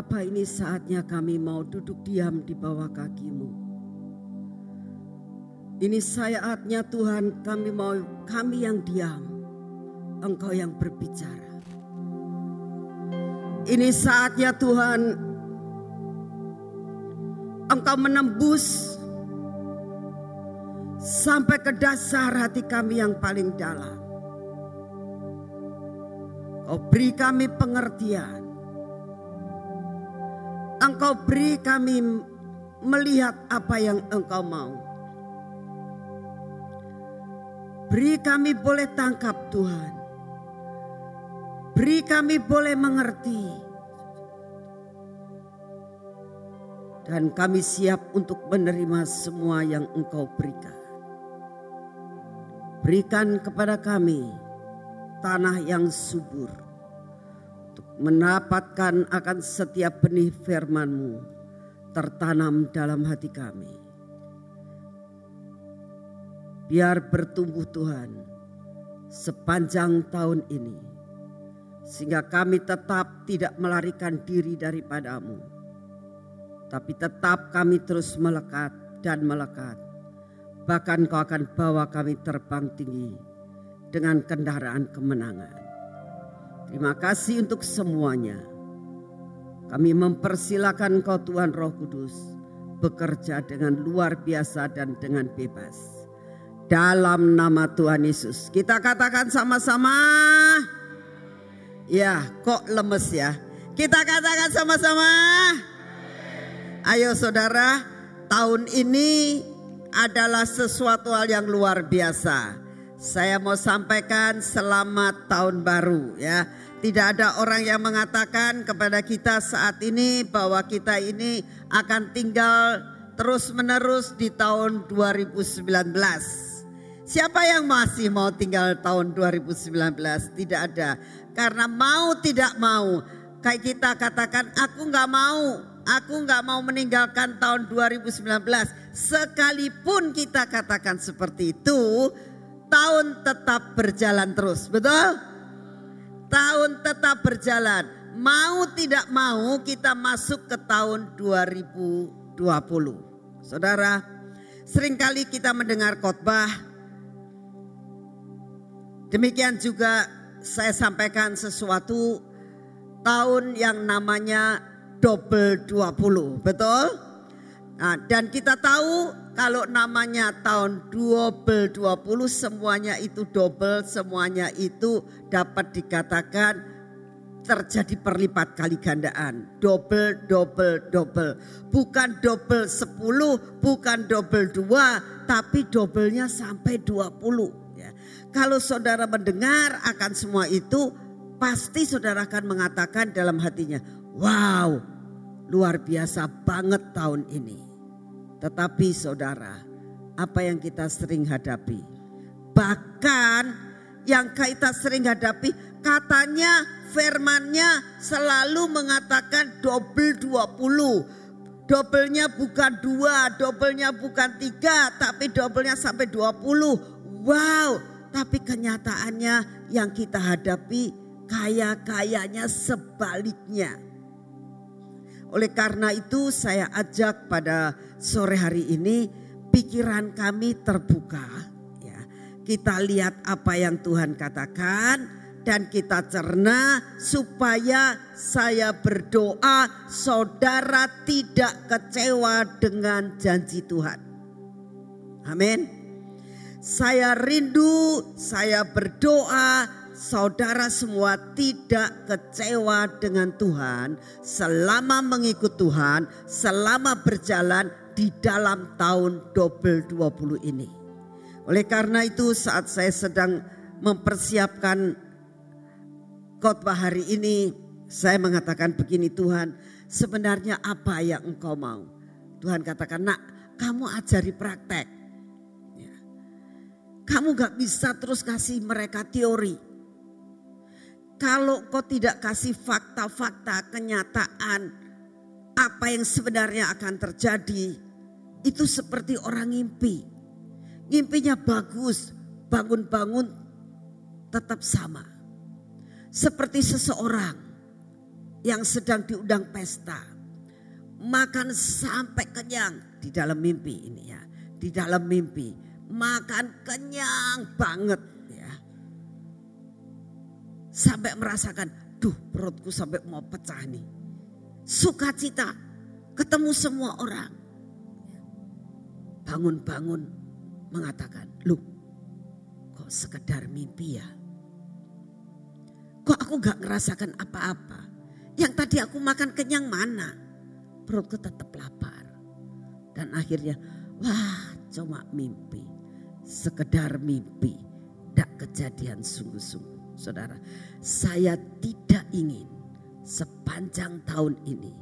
Bapa ini saatnya kami mau duduk diam di bawah kakimu. Ini saatnya Tuhan kami mau kami yang diam, Engkau yang berbicara. Ini saatnya Tuhan Engkau menembus sampai ke dasar hati kami yang paling dalam. Kau beri kami pengertian. Engkau beri kami melihat apa yang engkau mau. Beri kami boleh tangkap Tuhan. Beri kami boleh mengerti. Dan kami siap untuk menerima semua yang engkau berikan. Berikan kepada kami tanah yang subur untuk mendapatkan akan setiap benih firman-Mu tertanam dalam hati kami. Biar bertumbuh Tuhan sepanjang tahun ini sehingga kami tetap tidak melarikan diri daripadamu tapi tetap kami terus melekat dan melekat bahkan kau akan bawa kami terbang tinggi dengan kendaraan kemenangan. Terima kasih untuk semuanya. Kami mempersilakan Kau Tuhan Roh Kudus bekerja dengan luar biasa dan dengan bebas. Dalam nama Tuhan Yesus. Kita katakan sama-sama. Ya, kok lemes ya? Kita katakan sama-sama. Ayo saudara, tahun ini adalah sesuatu hal yang luar biasa. Saya mau sampaikan selamat tahun baru ya. Tidak ada orang yang mengatakan kepada kita saat ini bahwa kita ini akan tinggal terus menerus di tahun 2019. Siapa yang masih mau tinggal tahun 2019? Tidak ada. Karena mau tidak mau. Kayak kita katakan aku nggak mau. Aku nggak mau meninggalkan tahun 2019. Sekalipun kita katakan seperti itu tahun tetap berjalan terus, betul? Tahun tetap berjalan. Mau tidak mau kita masuk ke tahun 2020. Saudara, sering kali kita mendengar khotbah. Demikian juga saya sampaikan sesuatu tahun yang namanya double 20, betul? Nah, dan kita tahu kalau namanya tahun 2020 semuanya itu double, semuanya itu dapat dikatakan terjadi perlipat kali gandaan. Double, double, double. Bukan double 10, bukan double 2, tapi doublenya sampai 20. Ya. Kalau saudara mendengar akan semua itu, pasti saudara akan mengatakan dalam hatinya, wow luar biasa banget tahun ini. Tetapi saudara, apa yang kita sering hadapi? Bahkan yang kita sering hadapi katanya firmannya selalu mengatakan double 20. Dobelnya bukan dua, dobelnya bukan tiga, tapi dobelnya sampai 20. Wow, tapi kenyataannya yang kita hadapi kaya-kayanya sebaliknya. Oleh karena itu saya ajak pada sore hari ini pikiran kami terbuka. Ya, kita lihat apa yang Tuhan katakan dan kita cerna supaya saya berdoa saudara tidak kecewa dengan janji Tuhan. Amin. Saya rindu, saya berdoa saudara semua tidak kecewa dengan Tuhan selama mengikut Tuhan, selama berjalan di dalam tahun double 20 ini. Oleh karena itu saat saya sedang mempersiapkan khotbah hari ini, saya mengatakan begini Tuhan, sebenarnya apa yang engkau mau? Tuhan katakan, nak kamu ajari praktek. Ya. Kamu gak bisa terus kasih mereka teori kalau kau tidak kasih fakta-fakta kenyataan apa yang sebenarnya akan terjadi, itu seperti orang ngimpi. Ngimpinya bagus, bangun-bangun tetap sama. Seperti seseorang yang sedang diundang pesta. Makan sampai kenyang di dalam mimpi ini ya. Di dalam mimpi. Makan kenyang banget. Sampai merasakan, duh perutku sampai mau pecah nih. Sukacita, ketemu semua orang. Bangun-bangun mengatakan, lu kok sekedar mimpi ya? Kok aku gak ngerasakan apa-apa? Yang tadi aku makan kenyang mana? Perutku tetap lapar. Dan akhirnya, wah cuma mimpi. Sekedar mimpi. Tak kejadian sungguh-sungguh. Saudara, saya tidak ingin sepanjang tahun ini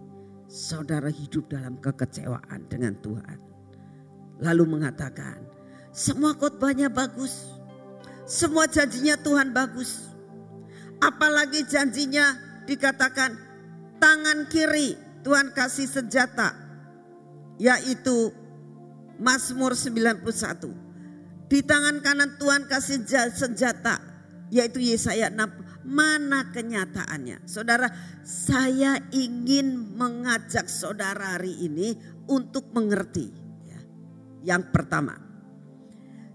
saudara hidup dalam kekecewaan dengan Tuhan. Lalu mengatakan, semua khotbahnya bagus. Semua janjinya Tuhan bagus. Apalagi janjinya dikatakan tangan kiri Tuhan kasih senjata yaitu Mazmur 91. Di tangan kanan Tuhan kasih senjata yaitu Yesaya 6. Mana kenyataannya? Saudara, saya ingin mengajak saudara hari ini untuk mengerti. Ya. Yang pertama,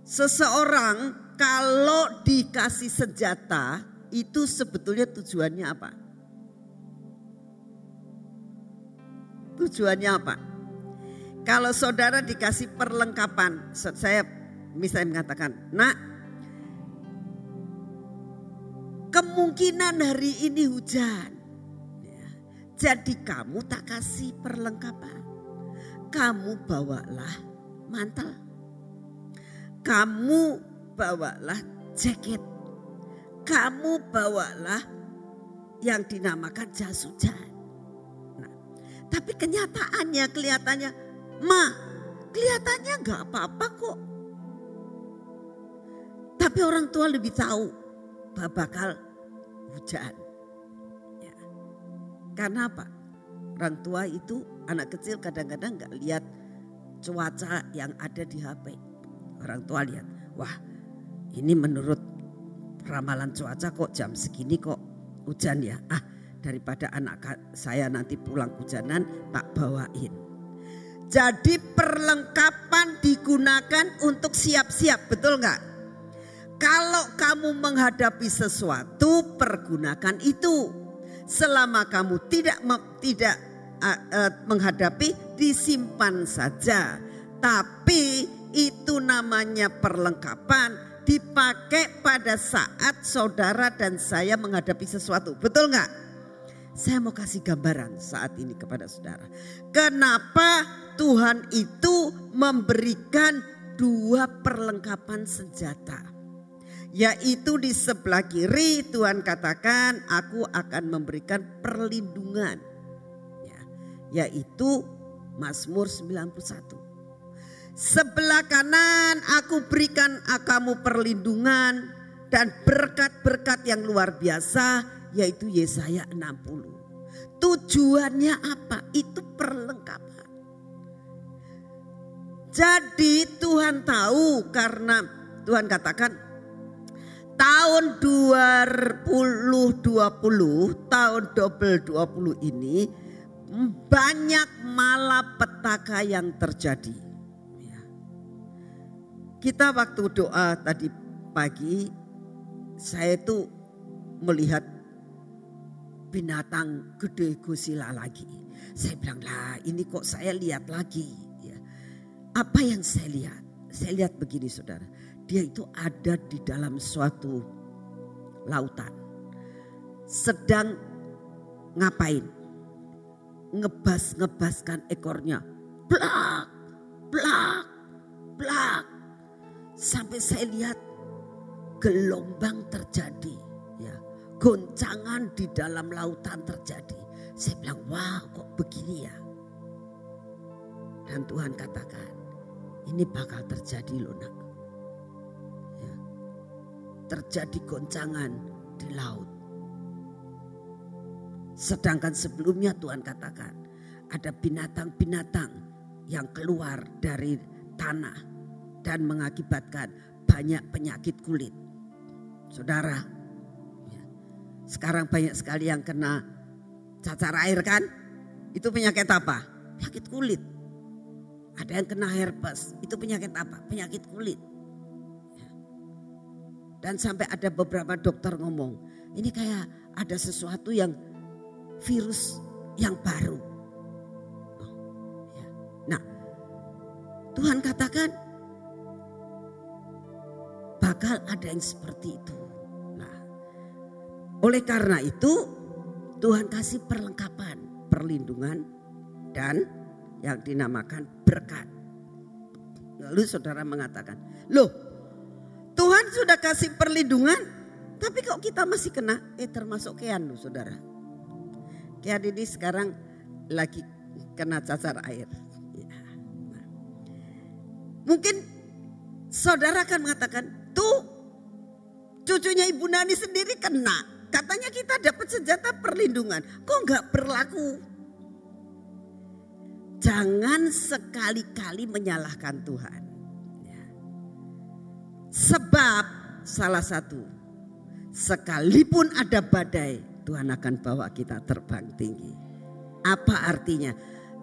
seseorang kalau dikasih senjata itu sebetulnya tujuannya apa? Tujuannya apa? Kalau saudara dikasih perlengkapan, saya misalnya mengatakan, nak kemungkinan hari ini hujan. Ya, jadi kamu tak kasih perlengkapan. Kamu bawalah mantel. Kamu bawalah jaket. Kamu bawalah yang dinamakan jas hujan. Tapi kenyataannya kelihatannya, ma kelihatannya nggak apa-apa kok. Tapi orang tua lebih tahu bakal hujan. Ya. Karena apa? Orang tua itu anak kecil kadang-kadang nggak lihat cuaca yang ada di HP. Orang tua lihat, wah ini menurut ramalan cuaca kok jam segini kok hujan ya. Ah daripada anak saya nanti pulang hujanan tak bawain. Jadi perlengkapan digunakan untuk siap-siap, betul nggak? Kalau kamu menghadapi sesuatu, pergunakan itu. Selama kamu tidak tidak uh, uh, menghadapi, disimpan saja. Tapi itu namanya perlengkapan dipakai pada saat saudara dan saya menghadapi sesuatu. Betul nggak? Saya mau kasih gambaran saat ini kepada saudara. Kenapa Tuhan itu memberikan dua perlengkapan senjata. Yaitu di sebelah kiri Tuhan katakan aku akan memberikan perlindungan. Ya, yaitu Mazmur 91. Sebelah kanan aku berikan kamu perlindungan dan berkat-berkat yang luar biasa yaitu Yesaya 60. Tujuannya apa? Itu perlengkapan. Jadi Tuhan tahu karena Tuhan katakan tahun 2020, tahun double 20 ini banyak malapetaka yang terjadi. Ya. Kita waktu doa tadi pagi, saya itu melihat binatang gede gusila lagi. Saya bilang lah ini kok saya lihat lagi. Ya. Apa yang saya lihat? Saya lihat begini saudara. Dia itu ada di dalam suatu lautan. Sedang ngapain? Ngebas-ngebaskan ekornya. Blak, blak, blak. Sampai saya lihat gelombang terjadi goncangan di dalam lautan terjadi. Saya bilang, wah kok begini ya. Dan Tuhan katakan, ini bakal terjadi loh nak. Ya. Terjadi goncangan di laut. Sedangkan sebelumnya Tuhan katakan, ada binatang-binatang yang keluar dari tanah dan mengakibatkan banyak penyakit kulit. Saudara, sekarang banyak sekali yang kena cacar air kan? Itu penyakit apa? Penyakit kulit. Ada yang kena herpes, itu penyakit apa? Penyakit kulit. Dan sampai ada beberapa dokter ngomong, ini kayak ada sesuatu yang virus yang baru. Ya. Nah, Tuhan katakan bakal ada yang seperti itu. Nah, oleh karena itu Tuhan kasih perlengkapan, perlindungan dan yang dinamakan berkat. Lalu saudara mengatakan, loh sudah kasih perlindungan, tapi kok kita masih kena? Eh termasuk Kean loh saudara. Kean ini sekarang lagi kena cacar air. Ya. Mungkin saudara akan mengatakan, tuh cucunya Ibu Nani sendiri kena. Katanya kita dapat senjata perlindungan. Kok nggak berlaku? Jangan sekali-kali menyalahkan Tuhan. Ya. Sebab salah satu, sekalipun ada badai, Tuhan akan bawa kita terbang tinggi. Apa artinya?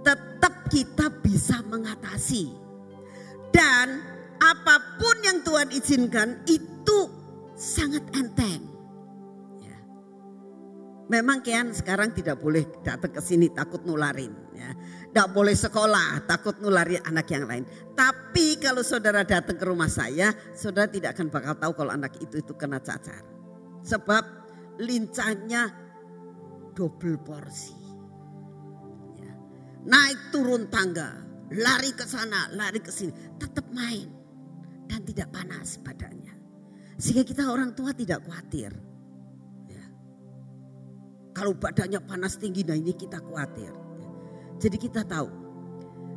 Tetap kita bisa mengatasi. Dan apa pun yang Tuhan izinkan itu sangat enteng. Memang Kian sekarang tidak boleh datang ke sini takut nularin. Ya. Tidak boleh sekolah takut nularin anak yang lain. Tapi kalau saudara datang ke rumah saya, saudara tidak akan bakal tahu kalau anak itu itu kena cacar. Sebab lincahnya double porsi. Ya. Naik turun tangga, lari ke sana, lari ke sini, tetap main dan tidak panas badannya. Sehingga kita orang tua tidak khawatir kalau badannya panas tinggi, nah ini kita khawatir. Jadi kita tahu,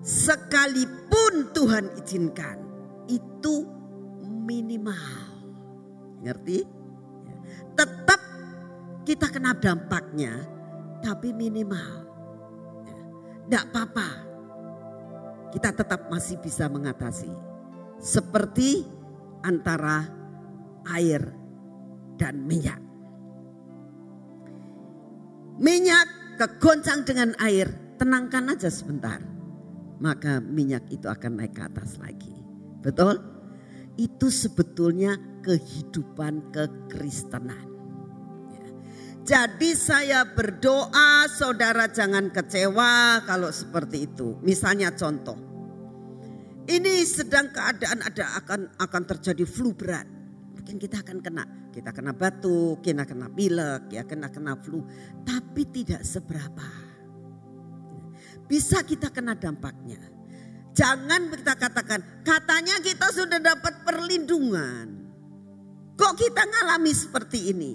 sekalipun Tuhan izinkan, itu minimal. Ngerti? Tetap kita kena dampaknya, tapi minimal. Tidak apa-apa. Kita tetap masih bisa mengatasi. Seperti antara air dan minyak minyak kegoncang dengan air, tenangkan aja sebentar. Maka minyak itu akan naik ke atas lagi. Betul? Itu sebetulnya kehidupan kekristenan. Ya. Jadi saya berdoa saudara jangan kecewa kalau seperti itu. Misalnya contoh. Ini sedang keadaan ada akan akan terjadi flu berat. Mungkin kita akan kena kita kena batuk, kita kena pilek, ya kena kena flu, tapi tidak seberapa. Bisa kita kena dampaknya. Jangan kita katakan, katanya kita sudah dapat perlindungan. Kok kita ngalami seperti ini?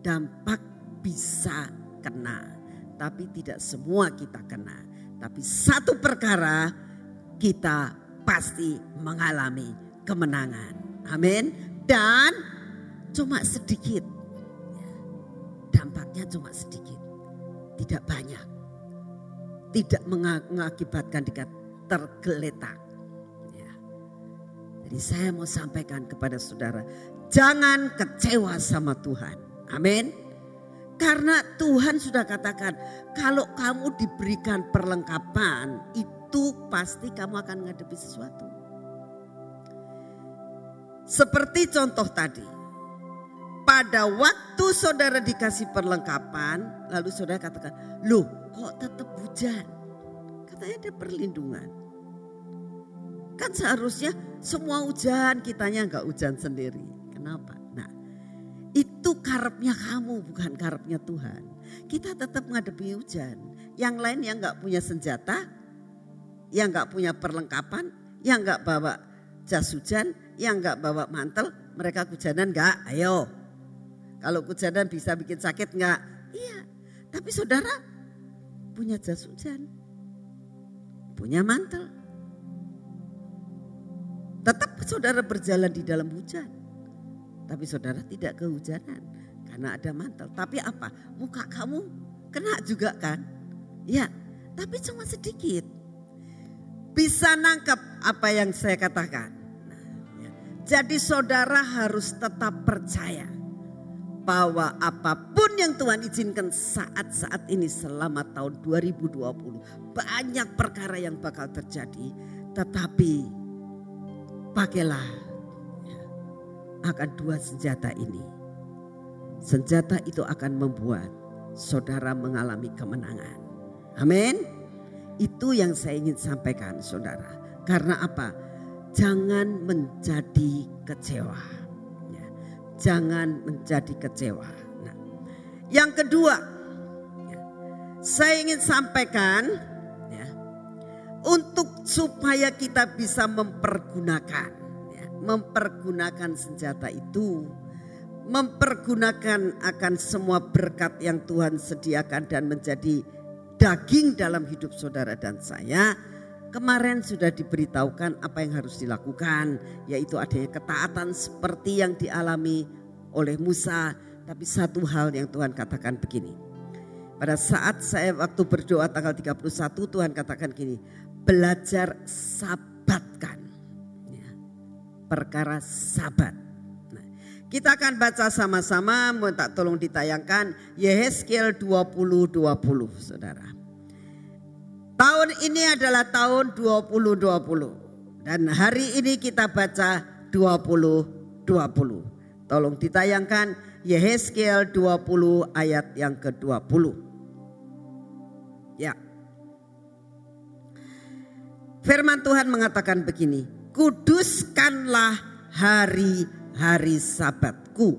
Dampak bisa kena, tapi tidak semua kita kena. Tapi satu perkara kita pasti mengalami kemenangan. Amin. Dan cuma sedikit. Dampaknya cuma sedikit. Tidak banyak. Tidak mengakibatkan dekat tergeletak. Ya. Jadi saya mau sampaikan kepada saudara. Jangan kecewa sama Tuhan. Amin. Karena Tuhan sudah katakan kalau kamu diberikan perlengkapan itu pasti kamu akan menghadapi sesuatu. Seperti contoh tadi pada waktu saudara dikasih perlengkapan, lalu saudara katakan, loh kok tetap hujan? Katanya ada perlindungan. Kan seharusnya semua hujan, kitanya nggak hujan sendiri. Kenapa? Nah, itu karepnya kamu, bukan karepnya Tuhan. Kita tetap menghadapi hujan. Yang lain yang nggak punya senjata, yang nggak punya perlengkapan, yang nggak bawa jas hujan, yang nggak bawa mantel, mereka hujanan nggak? Ayo, kalau hujanan bisa bikin sakit enggak? Iya. Tapi saudara punya jas hujan. Punya mantel. Tetap saudara berjalan di dalam hujan. Tapi saudara tidak kehujanan karena ada mantel. Tapi apa? Muka kamu kena juga kan? Ya, tapi cuma sedikit. Bisa nangkep apa yang saya katakan. Nah, ya. Jadi saudara harus tetap percaya bahwa apa pun yang Tuhan izinkan saat-saat ini selama tahun 2020 banyak perkara yang bakal terjadi tetapi pakailah akan dua senjata ini. Senjata itu akan membuat saudara mengalami kemenangan. Amin. Itu yang saya ingin sampaikan saudara. Karena apa? Jangan menjadi kecewa jangan menjadi kecewa. Nah, yang kedua, ya, saya ingin sampaikan ya, untuk supaya kita bisa mempergunakan, ya, mempergunakan senjata itu, mempergunakan akan semua berkat yang Tuhan sediakan dan menjadi daging dalam hidup saudara dan saya Kemarin sudah diberitahukan apa yang harus dilakukan, yaitu adanya ketaatan seperti yang dialami oleh Musa. Tapi satu hal yang Tuhan katakan begini. Pada saat saya waktu berdoa tanggal 31 Tuhan katakan gini, belajar sabatkan. Ya, perkara sabat. Nah, kita akan baca sama-sama, mau tak tolong ditayangkan Yehezkiel 20-20 saudara. Tahun ini adalah tahun 2020 dan hari ini kita baca 2020. Tolong ditayangkan Yehezkiel 20 ayat yang ke-20. Ya. Firman Tuhan mengatakan begini, kuduskanlah hari-hari sabatku.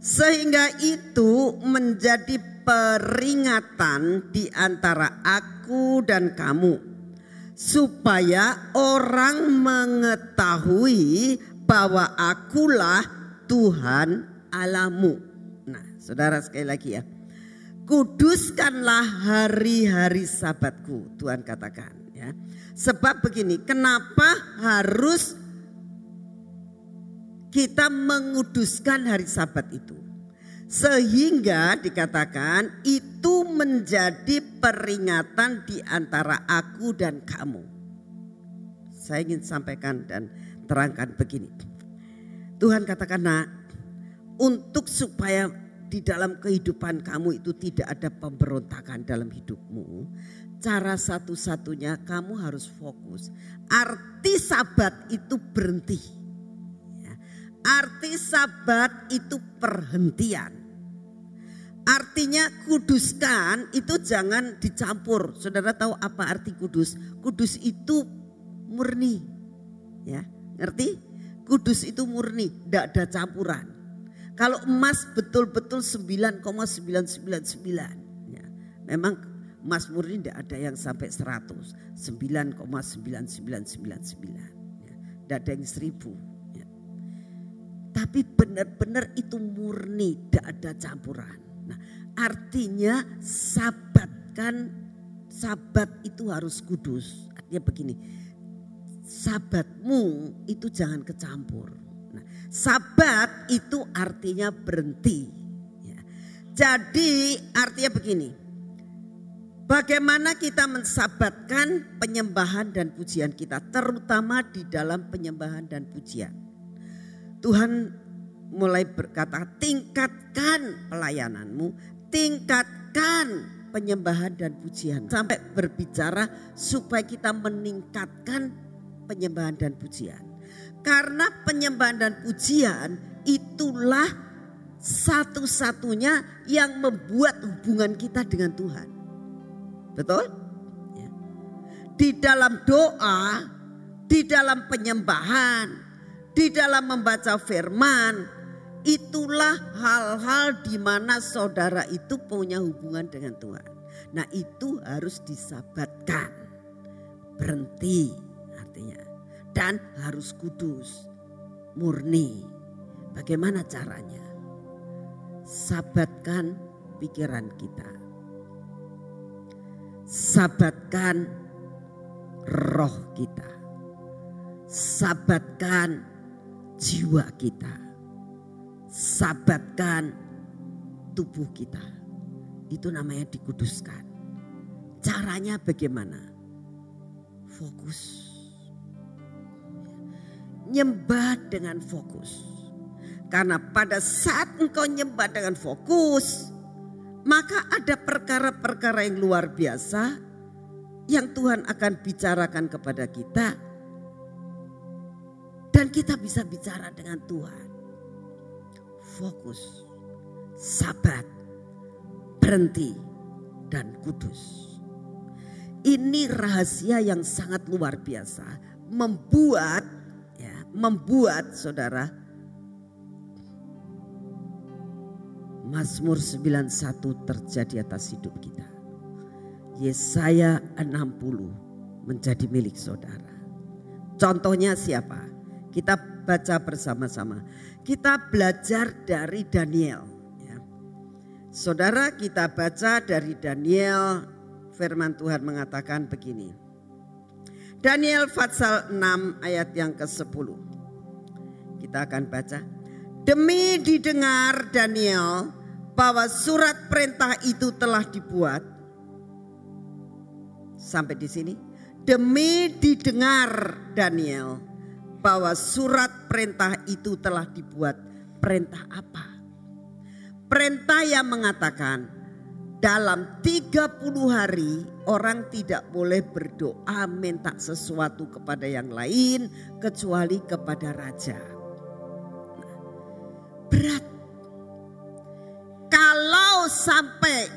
Sehingga itu menjadi peringatan di antara aku dan kamu supaya orang mengetahui bahwa akulah Tuhan Alamu. Nah, Saudara sekali lagi ya. Kuduskanlah hari-hari sabatku, Tuhan katakan ya. Sebab begini, kenapa harus kita menguduskan hari sabat itu? Sehingga dikatakan itu menjadi peringatan di antara aku dan kamu. Saya ingin sampaikan dan terangkan begini. Tuhan katakan nak, untuk supaya di dalam kehidupan kamu itu tidak ada pemberontakan dalam hidupmu. Cara satu-satunya kamu harus fokus. Arti sabat itu berhenti. Ya. Arti sabat itu perhentian. Artinya kuduskan itu jangan dicampur. Saudara tahu apa arti kudus? Kudus itu murni. Ya, ngerti? Kudus itu murni, tidak ada campuran. Kalau emas betul-betul 9,999. Ya, memang emas murni tidak ada yang sampai 100. 9,9999. Ya, tidak ada yang 1000. Ya. Tapi benar-benar itu murni, tidak ada campuran. Nah, artinya sabat kan sabat itu harus kudus. Artinya begini, sabatmu itu jangan kecampur. Nah, sabat itu artinya berhenti. Ya. Jadi artinya begini, bagaimana kita mensabatkan penyembahan dan pujian kita, terutama di dalam penyembahan dan pujian. Tuhan mulai berkata tingkatkan pelayananmu, tingkatkan penyembahan dan pujian. Sampai berbicara supaya kita meningkatkan penyembahan dan pujian. Karena penyembahan dan pujian itulah satu-satunya yang membuat hubungan kita dengan Tuhan. Betul? Ya. Di dalam doa, di dalam penyembahan, di dalam membaca firman, Itulah hal-hal di mana saudara itu punya hubungan dengan Tuhan. Nah itu harus disabatkan. Berhenti artinya. Dan harus kudus. Murni. Bagaimana caranya? Sabatkan pikiran kita. Sabatkan roh kita. Sabatkan jiwa kita sabatkan tubuh kita. Itu namanya dikuduskan. Caranya bagaimana? Fokus. Nyembah dengan fokus. Karena pada saat engkau nyembah dengan fokus, maka ada perkara-perkara yang luar biasa yang Tuhan akan bicarakan kepada kita. Dan kita bisa bicara dengan Tuhan. Fokus, sabat, berhenti, dan kudus. Ini rahasia yang sangat luar biasa. Membuat, ya, membuat saudara Mazmur 91 terjadi atas hidup kita. Yesaya 60 menjadi milik saudara. Contohnya siapa? Kita baca bersama-sama. Kita belajar dari Daniel. Ya. Saudara kita baca dari Daniel firman Tuhan mengatakan begini. Daniel Fatsal 6 ayat yang ke-10. Kita akan baca. Demi didengar Daniel bahwa surat perintah itu telah dibuat. Sampai di sini. Demi didengar Daniel bahwa surat perintah itu telah dibuat. Perintah apa? Perintah yang mengatakan dalam 30 hari orang tidak boleh berdoa minta sesuatu kepada yang lain kecuali kepada raja. berat kalau sampai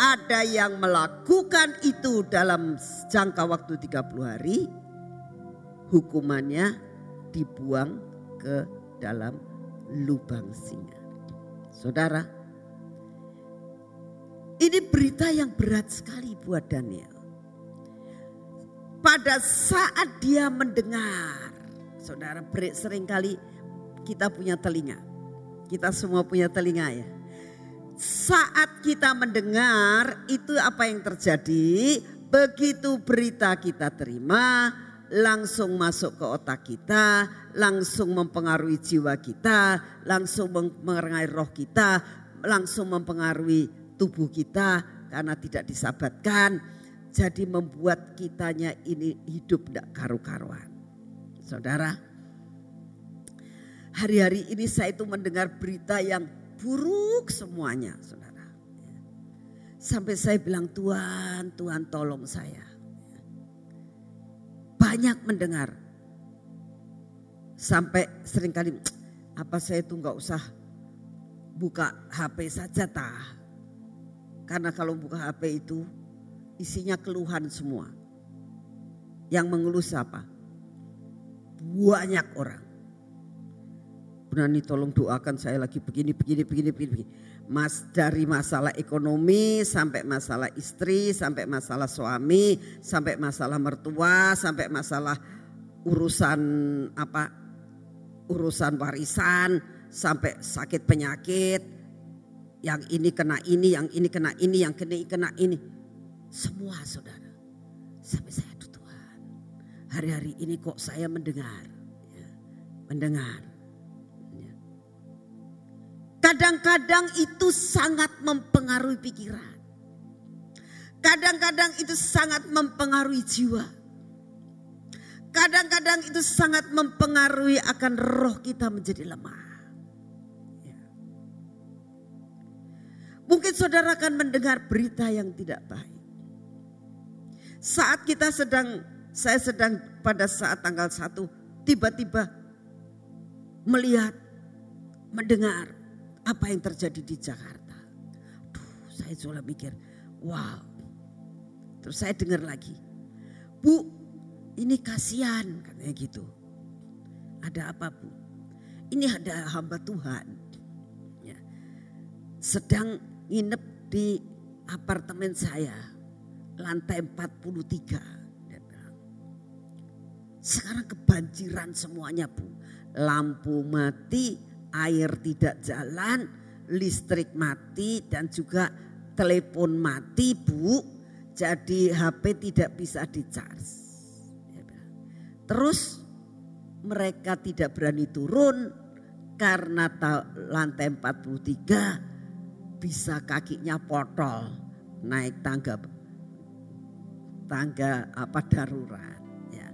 ada yang melakukan itu dalam jangka waktu 30 hari, hukumannya dibuang ke dalam lubang singa. Saudara, ini berita yang berat sekali buat Daniel. Pada saat dia mendengar, saudara sering kali kita punya telinga. Kita semua punya telinga ya saat kita mendengar itu apa yang terjadi, begitu berita kita terima, langsung masuk ke otak kita, langsung mempengaruhi jiwa kita, langsung mempengaruhi roh kita, langsung mempengaruhi tubuh kita karena tidak disabatkan. Jadi membuat kitanya ini hidup tidak karu-karuan. Saudara, hari-hari ini saya itu mendengar berita yang buruk semuanya saudara. Sampai saya bilang Tuhan, Tuhan tolong saya. Banyak mendengar. Sampai sering kali apa saya itu nggak usah buka HP saja tah. Karena kalau buka HP itu isinya keluhan semua. Yang mengeluh siapa? Banyak orang berani tolong doakan saya lagi begini begini begini begini. Mas dari masalah ekonomi sampai masalah istri, sampai masalah suami, sampai masalah mertua, sampai masalah urusan apa? urusan warisan, sampai sakit penyakit. Yang ini kena ini, yang ini kena ini, yang kena kena ini. Semua saudara. Sampai saya Tuhan. Hari-hari ini kok saya mendengar. Ya, mendengar Kadang-kadang itu sangat mempengaruhi pikiran. Kadang-kadang itu sangat mempengaruhi jiwa. Kadang-kadang itu sangat mempengaruhi akan roh kita menjadi lemah. Ya. Mungkin saudara akan mendengar berita yang tidak baik. Saat kita sedang, saya sedang pada saat tanggal 1, tiba-tiba melihat, mendengar apa yang terjadi di Jakarta. Duh, saya cuma mikir, wow. Terus saya dengar lagi, Bu, ini kasihan katanya gitu. Ada apa Bu? Ini ada hamba Tuhan. Ya. Sedang nginep di apartemen saya, lantai 43. Sekarang kebanjiran semuanya Bu. Lampu mati, air tidak jalan, listrik mati dan juga telepon mati bu. Jadi HP tidak bisa di-charge. Terus mereka tidak berani turun karena lantai 43 bisa kakinya potol naik tangga tangga apa darurat ya.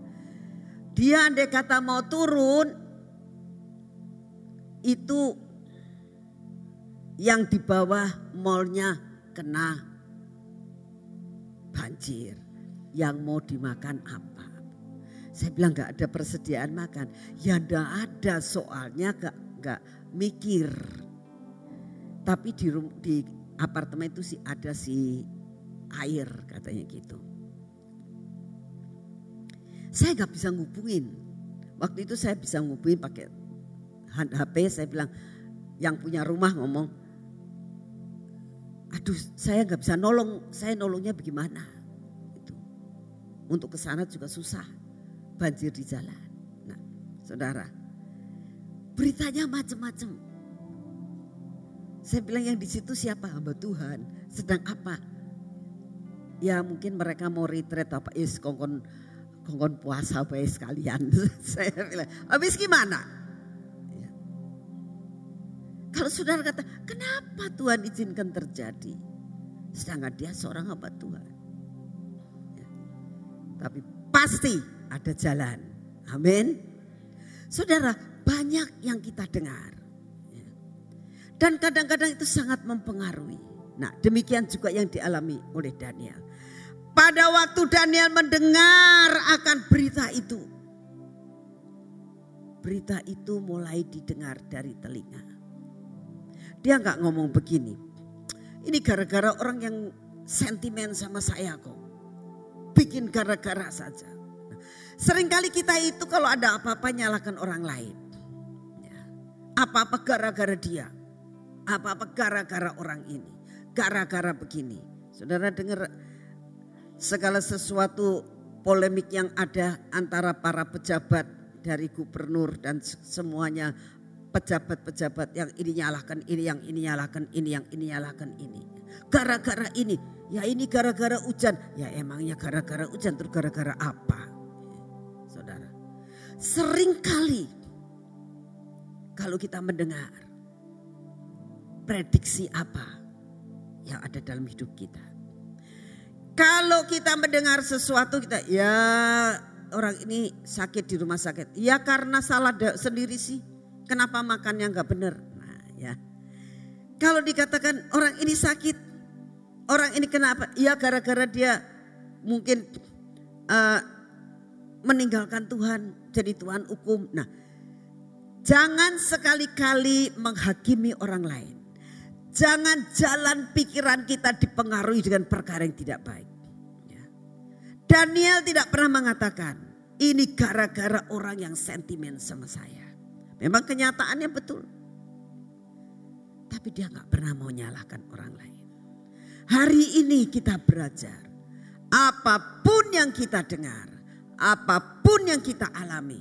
Dia andai kata mau turun itu yang di bawah malnya kena banjir. Yang mau dimakan apa? Saya bilang gak ada persediaan makan. Ya ndak ada soalnya gak, gak mikir. Tapi di, di apartemen itu sih ada si air katanya gitu. Saya gak bisa ngubungin. Waktu itu saya bisa ngubungin pakai HP. Saya bilang yang punya rumah ngomong, aduh saya gak bisa nolong. Saya nolongnya bagaimana? Itu. Untuk ke sana juga susah. Banjir di jalan. Nah, saudara, beritanya macam-macam. Saya bilang yang di situ siapa hamba Tuhan, sedang apa? Ya mungkin mereka mau retreat apa is kongkon kongkon puasa baik sekalian. Saya bilang, habis gimana? Kalau saudara kata, kenapa Tuhan izinkan terjadi? Sedangkan dia seorang hamba Tuhan. Ya. Tapi pasti ada jalan. Amin. Saudara, banyak yang kita dengar. Ya. Dan kadang-kadang itu sangat mempengaruhi. Nah demikian juga yang dialami oleh Daniel. Pada waktu Daniel mendengar akan berita itu. Berita itu mulai didengar dari telinga. Dia nggak ngomong begini. Ini gara-gara orang yang sentimen sama saya kok. Bikin gara-gara saja. Seringkali kita itu kalau ada apa-apa nyalakan orang lain. Ya. Apa-apa gara-gara dia. Apa-apa gara-gara orang ini. Gara-gara begini. Saudara dengar segala sesuatu polemik yang ada antara para pejabat dari gubernur dan semuanya pejabat-pejabat yang ini nyalahkan ini, yang ini nyalahkan ini, yang ini nyalahkan ini. Gara-gara ini, ya ini gara-gara hujan. Ya emangnya gara-gara hujan terus gara-gara apa? Saudara, sering kali kalau kita mendengar prediksi apa yang ada dalam hidup kita kalau kita mendengar sesuatu kita ya orang ini sakit di rumah sakit. Ya karena salah sendiri sih. Kenapa makannya nggak benar? Nah ya. Kalau dikatakan orang ini sakit, orang ini kenapa? Ya gara-gara dia mungkin uh, meninggalkan Tuhan, jadi Tuhan hukum. Nah, jangan sekali-kali menghakimi orang lain. Jangan jalan pikiran kita dipengaruhi dengan perkara yang tidak baik. Ya. Daniel tidak pernah mengatakan, ini gara-gara orang yang sentimen sama saya. Memang kenyataannya betul. Tapi dia nggak pernah mau nyalahkan orang lain. Hari ini kita belajar. Apa pun yang kita dengar. Apa pun yang kita alami.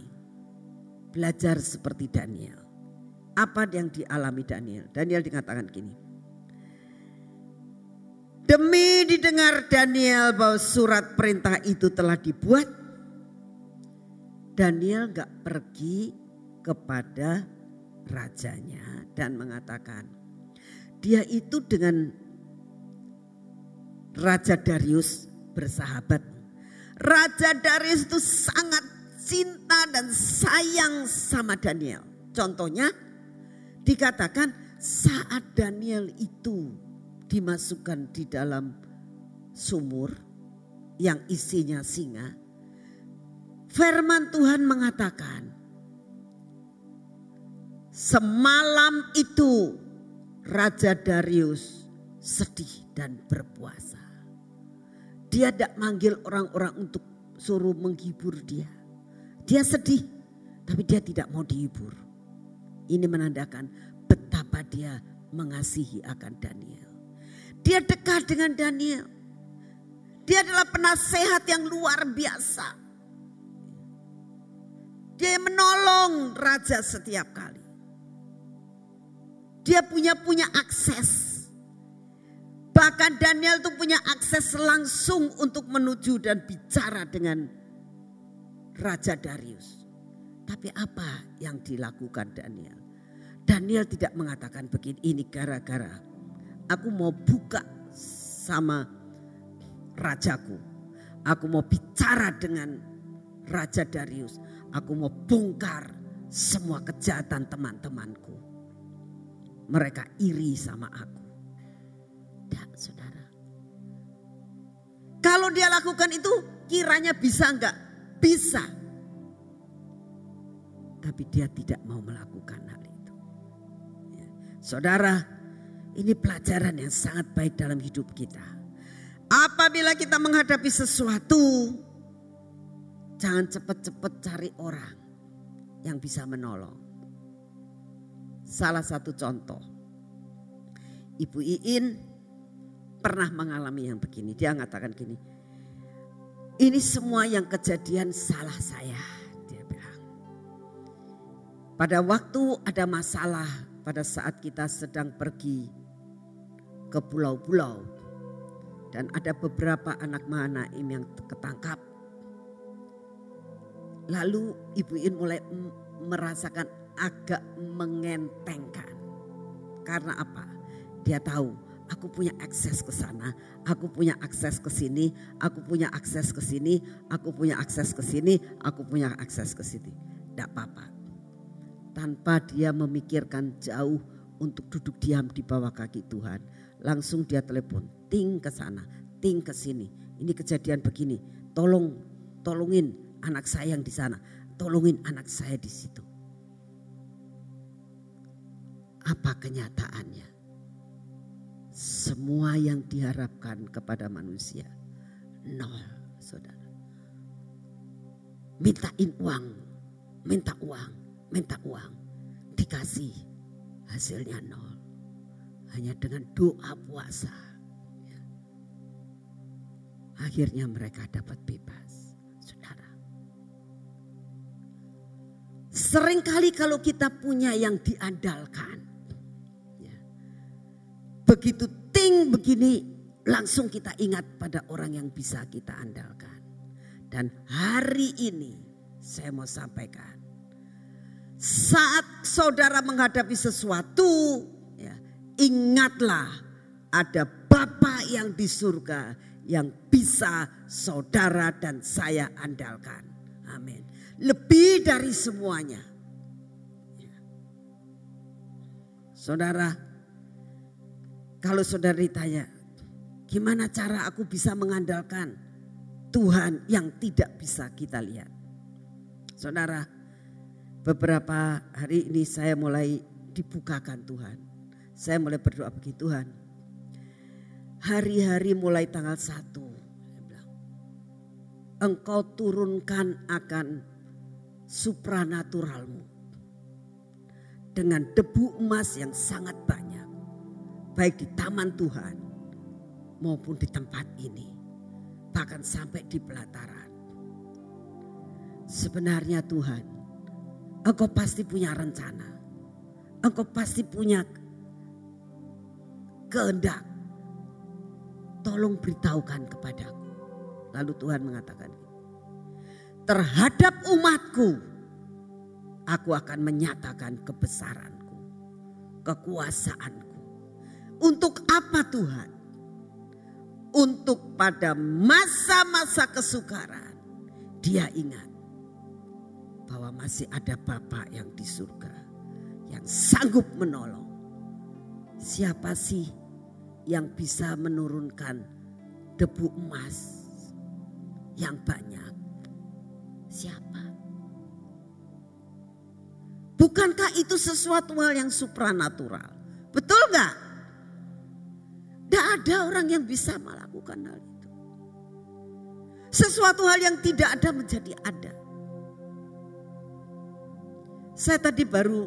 Belajar seperti Daniel apa yang dialami Daniel. Daniel dikatakan gini. Demi didengar Daniel bahwa surat perintah itu telah dibuat. Daniel gak pergi kepada rajanya dan mengatakan. Dia itu dengan Raja Darius bersahabat. Raja Darius itu sangat cinta dan sayang sama Daniel. Contohnya Dikatakan saat Daniel itu dimasukkan di dalam sumur yang isinya singa. Firman Tuhan mengatakan, semalam itu Raja Darius sedih dan berpuasa. Dia tidak manggil orang-orang untuk suruh menghibur dia. Dia sedih, tapi dia tidak mau dihibur. Ini menandakan betapa dia mengasihi akan Daniel. Dia dekat dengan Daniel. Dia adalah penasehat yang luar biasa. Dia menolong raja setiap kali. Dia punya punya akses. Bahkan Daniel tuh punya akses langsung untuk menuju dan bicara dengan Raja Darius. Tapi apa yang dilakukan Daniel? Daniel tidak mengatakan begini, ini gara-gara aku mau buka sama rajaku. Aku mau bicara dengan Raja Darius. Aku mau bongkar semua kejahatan teman-temanku. Mereka iri sama aku. Tidak saudara. Kalau dia lakukan itu kiranya bisa enggak? Bisa. Tapi dia tidak mau melakukan hal itu. Ya. Saudara, ini pelajaran yang sangat baik dalam hidup kita. Apabila kita menghadapi sesuatu, jangan cepat-cepat cari orang yang bisa menolong. Salah satu contoh, Ibu Iin pernah mengalami yang begini. Dia mengatakan gini, ini semua yang kejadian salah saya. Dia bilang. Pada waktu ada masalah pada saat kita sedang pergi ke pulau-pulau. Dan ada beberapa anak Mahanaim yang ketangkap Lalu Ibu In mulai merasakan agak mengentengkan. Karena apa? Dia tahu aku punya akses ke sana, aku punya akses ke sini, aku punya akses ke sini, aku punya akses ke sini, aku punya akses ke sini. Tidak apa-apa. Tanpa dia memikirkan jauh untuk duduk diam di bawah kaki Tuhan. Langsung dia telepon, ting ke sana, ting ke sini. Ini kejadian begini, tolong, tolongin anak saya yang di sana. Tolongin anak saya di situ. Apa kenyataannya? Semua yang diharapkan kepada manusia nol, saudara. Mintain uang, minta uang, minta uang, dikasih hasilnya nol. Hanya dengan doa puasa. Akhirnya mereka dapat bebas. Seringkali kalau kita punya yang diandalkan. Ya, begitu ting begini langsung kita ingat pada orang yang bisa kita andalkan. Dan hari ini saya mau sampaikan. Saat saudara menghadapi sesuatu, ya, ingatlah ada Bapa yang di surga yang bisa saudara dan saya andalkan. Amin lebih dari semuanya. Saudara, kalau saudara ditanya, gimana cara aku bisa mengandalkan Tuhan yang tidak bisa kita lihat? Saudara, beberapa hari ini saya mulai dibukakan Tuhan. Saya mulai berdoa begitu Tuhan. Hari-hari mulai tanggal 1. Engkau turunkan akan supranaturalmu. Dengan debu emas yang sangat banyak. Baik di taman Tuhan maupun di tempat ini. Bahkan sampai di pelataran. Sebenarnya Tuhan, Engkau pasti punya rencana. Engkau pasti punya kehendak. Tolong beritahukan kepadaku. Lalu Tuhan mengatakan, terhadap umatku, aku akan menyatakan kebesaranku, kekuasaanku. Untuk apa Tuhan? Untuk pada masa-masa kesukaran, dia ingat bahwa masih ada Bapa yang di surga yang sanggup menolong. Siapa sih yang bisa menurunkan debu emas yang banyak siapa? Bukankah itu sesuatu hal yang supranatural? Betul gak? Ada orang yang bisa melakukan hal itu. Sesuatu hal yang tidak ada menjadi ada. Saya tadi baru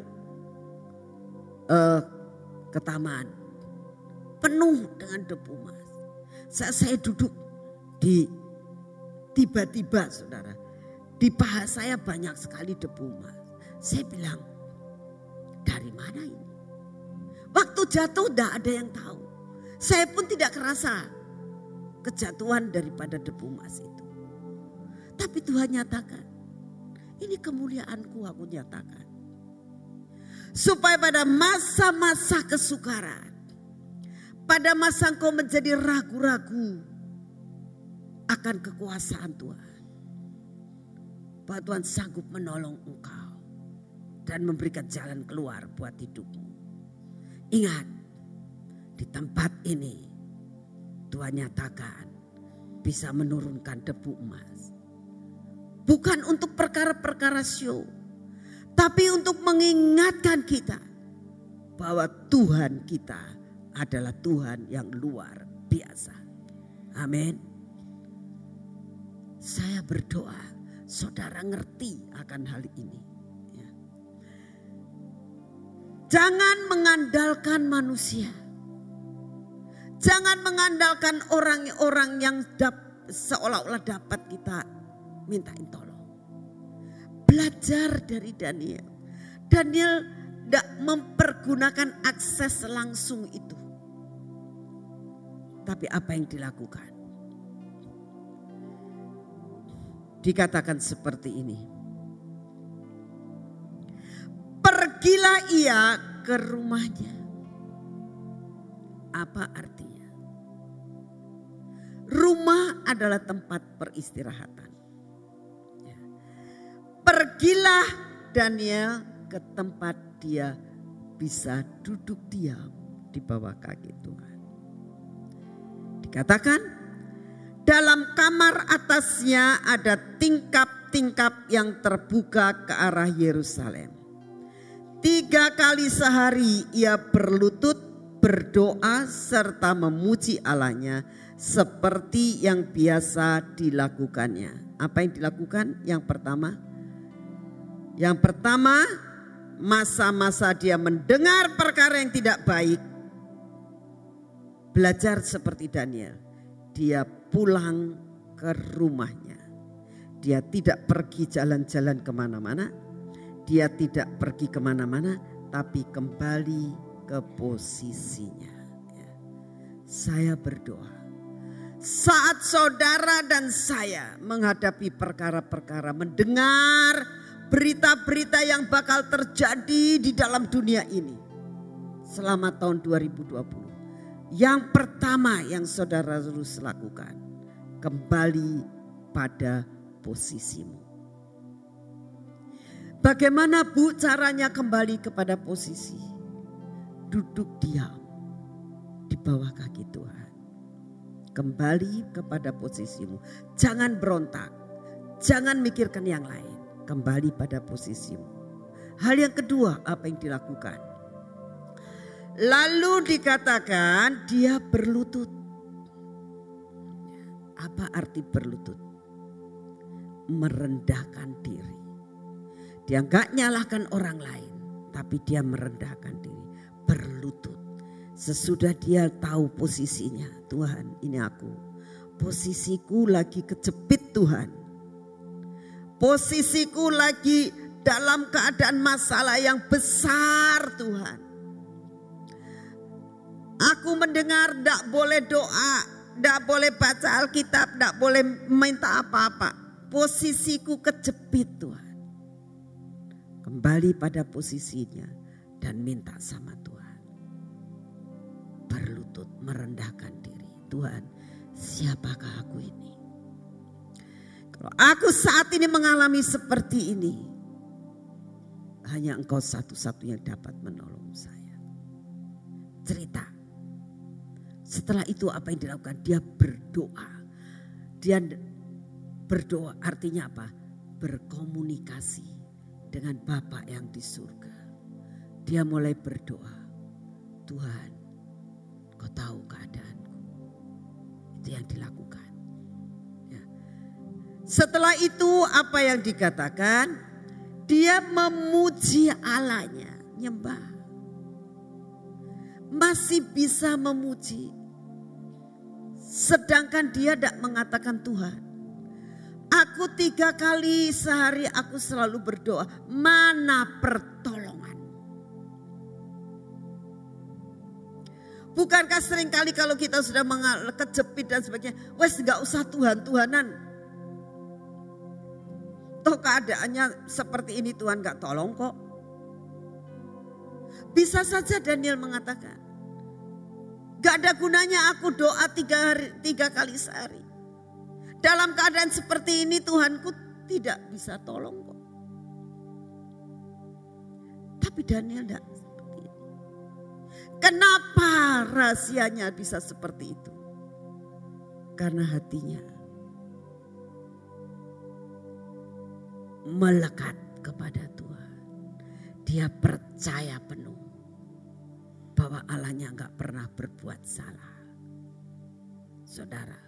uh, ke taman. Penuh dengan debu mas. Saya, saya duduk di tiba-tiba saudara di paha saya banyak sekali debu mas. Saya bilang, dari mana ini? Waktu jatuh tidak ada yang tahu. Saya pun tidak kerasa kejatuhan daripada debu mas itu. Tapi Tuhan nyatakan, ini kemuliaanku aku nyatakan. Supaya pada masa-masa kesukaran, pada masa engkau menjadi ragu-ragu akan kekuasaan Tuhan bahwa Tuhan sanggup menolong engkau. dan memberikan jalan keluar buat hidupmu. Ingat, di tempat ini Tuhan nyatakan bisa menurunkan debu emas. Bukan untuk perkara-perkara show, tapi untuk mengingatkan kita bahwa Tuhan kita adalah Tuhan yang luar biasa. Amin. Saya berdoa, saudara ngerti akan hal ini. Ya. Jangan mengandalkan manusia. Jangan mengandalkan orang-orang yang dap, seolah-olah dapat kita mintain tolong. Belajar dari Daniel. Daniel tidak mempergunakan akses langsung itu. Tapi apa yang dilakukan? Dikatakan seperti ini. Pergilah ia ke rumahnya. Apa artinya? Adalah tempat peristirahatan. Ya. Pergilah Daniel ke tempat dia bisa duduk diam di bawah kaki Tuhan. Dikatakan dalam kamar atasnya ada tingkap-tingkap yang terbuka ke arah Yerusalem. Tiga kali sehari ia berlutut berdoa serta memuji Allahnya seperti yang biasa dilakukannya. Apa yang dilakukan? Yang pertama, yang pertama masa-masa dia mendengar perkara yang tidak baik, belajar seperti Daniel. Dia pulang ke rumahnya. Dia tidak pergi jalan-jalan ke mana-mana. Dia tidak pergi ke mana-mana, tapi kembali ke posisinya. Ya. Saya berdoa. Saat saudara dan saya menghadapi perkara-perkara, mendengar berita-berita yang bakal terjadi di dalam dunia ini selama tahun 2020 yang pertama yang saudara harus lakukan, kembali pada posisimu. Bagaimana Bu caranya kembali kepada posisi? Duduk diam di bawah kaki Tuhan. Kembali kepada posisimu. Jangan berontak. Jangan mikirkan yang lain. Kembali pada posisimu. Hal yang kedua apa yang dilakukan? Lalu dikatakan dia berlutut. Apa arti berlutut? Merendahkan diri. Dia nggak nyalahkan orang lain, tapi dia merendahkan diri. Sesudah dia tahu posisinya, Tuhan ini aku. Posisiku lagi kejepit Tuhan. Posisiku lagi dalam keadaan masalah yang besar Tuhan. Aku mendengar tidak boleh doa, tidak boleh baca Alkitab, tidak boleh minta apa-apa. Posisiku kejepit Tuhan. Kembali pada posisinya dan minta sama Tuhan. Berlutut merendahkan diri. Tuhan siapakah aku ini? Kalau aku saat ini mengalami seperti ini. Hanya engkau satu-satunya dapat menolong saya. Cerita setelah itu apa yang dilakukan? Dia berdoa. Dia berdoa artinya apa? Berkomunikasi dengan Bapa yang di surga. Dia mulai berdoa. Tuhan, kau tahu keadaanku. Itu yang dilakukan. Ya. Setelah itu apa yang dikatakan? Dia memuji Allahnya, nyembah. Masih bisa memuji Sedangkan dia tidak mengatakan Tuhan. Aku tiga kali sehari aku selalu berdoa. Mana pertolongan? Bukankah sering kali kalau kita sudah kejepit dan sebagainya. Wes gak usah Tuhan-Tuhanan. Toh keadaannya seperti ini Tuhan gak tolong kok. Bisa saja Daniel mengatakan. Gak ada gunanya aku doa tiga, hari, tiga kali sehari. Dalam keadaan seperti ini Tuhanku tidak bisa tolong kok. Tapi Daniel tidak. Kenapa rahasianya bisa seperti itu? Karena hatinya melekat kepada Tuhan. Dia percaya penuh bahwa Allahnya nggak pernah berbuat salah. Saudara,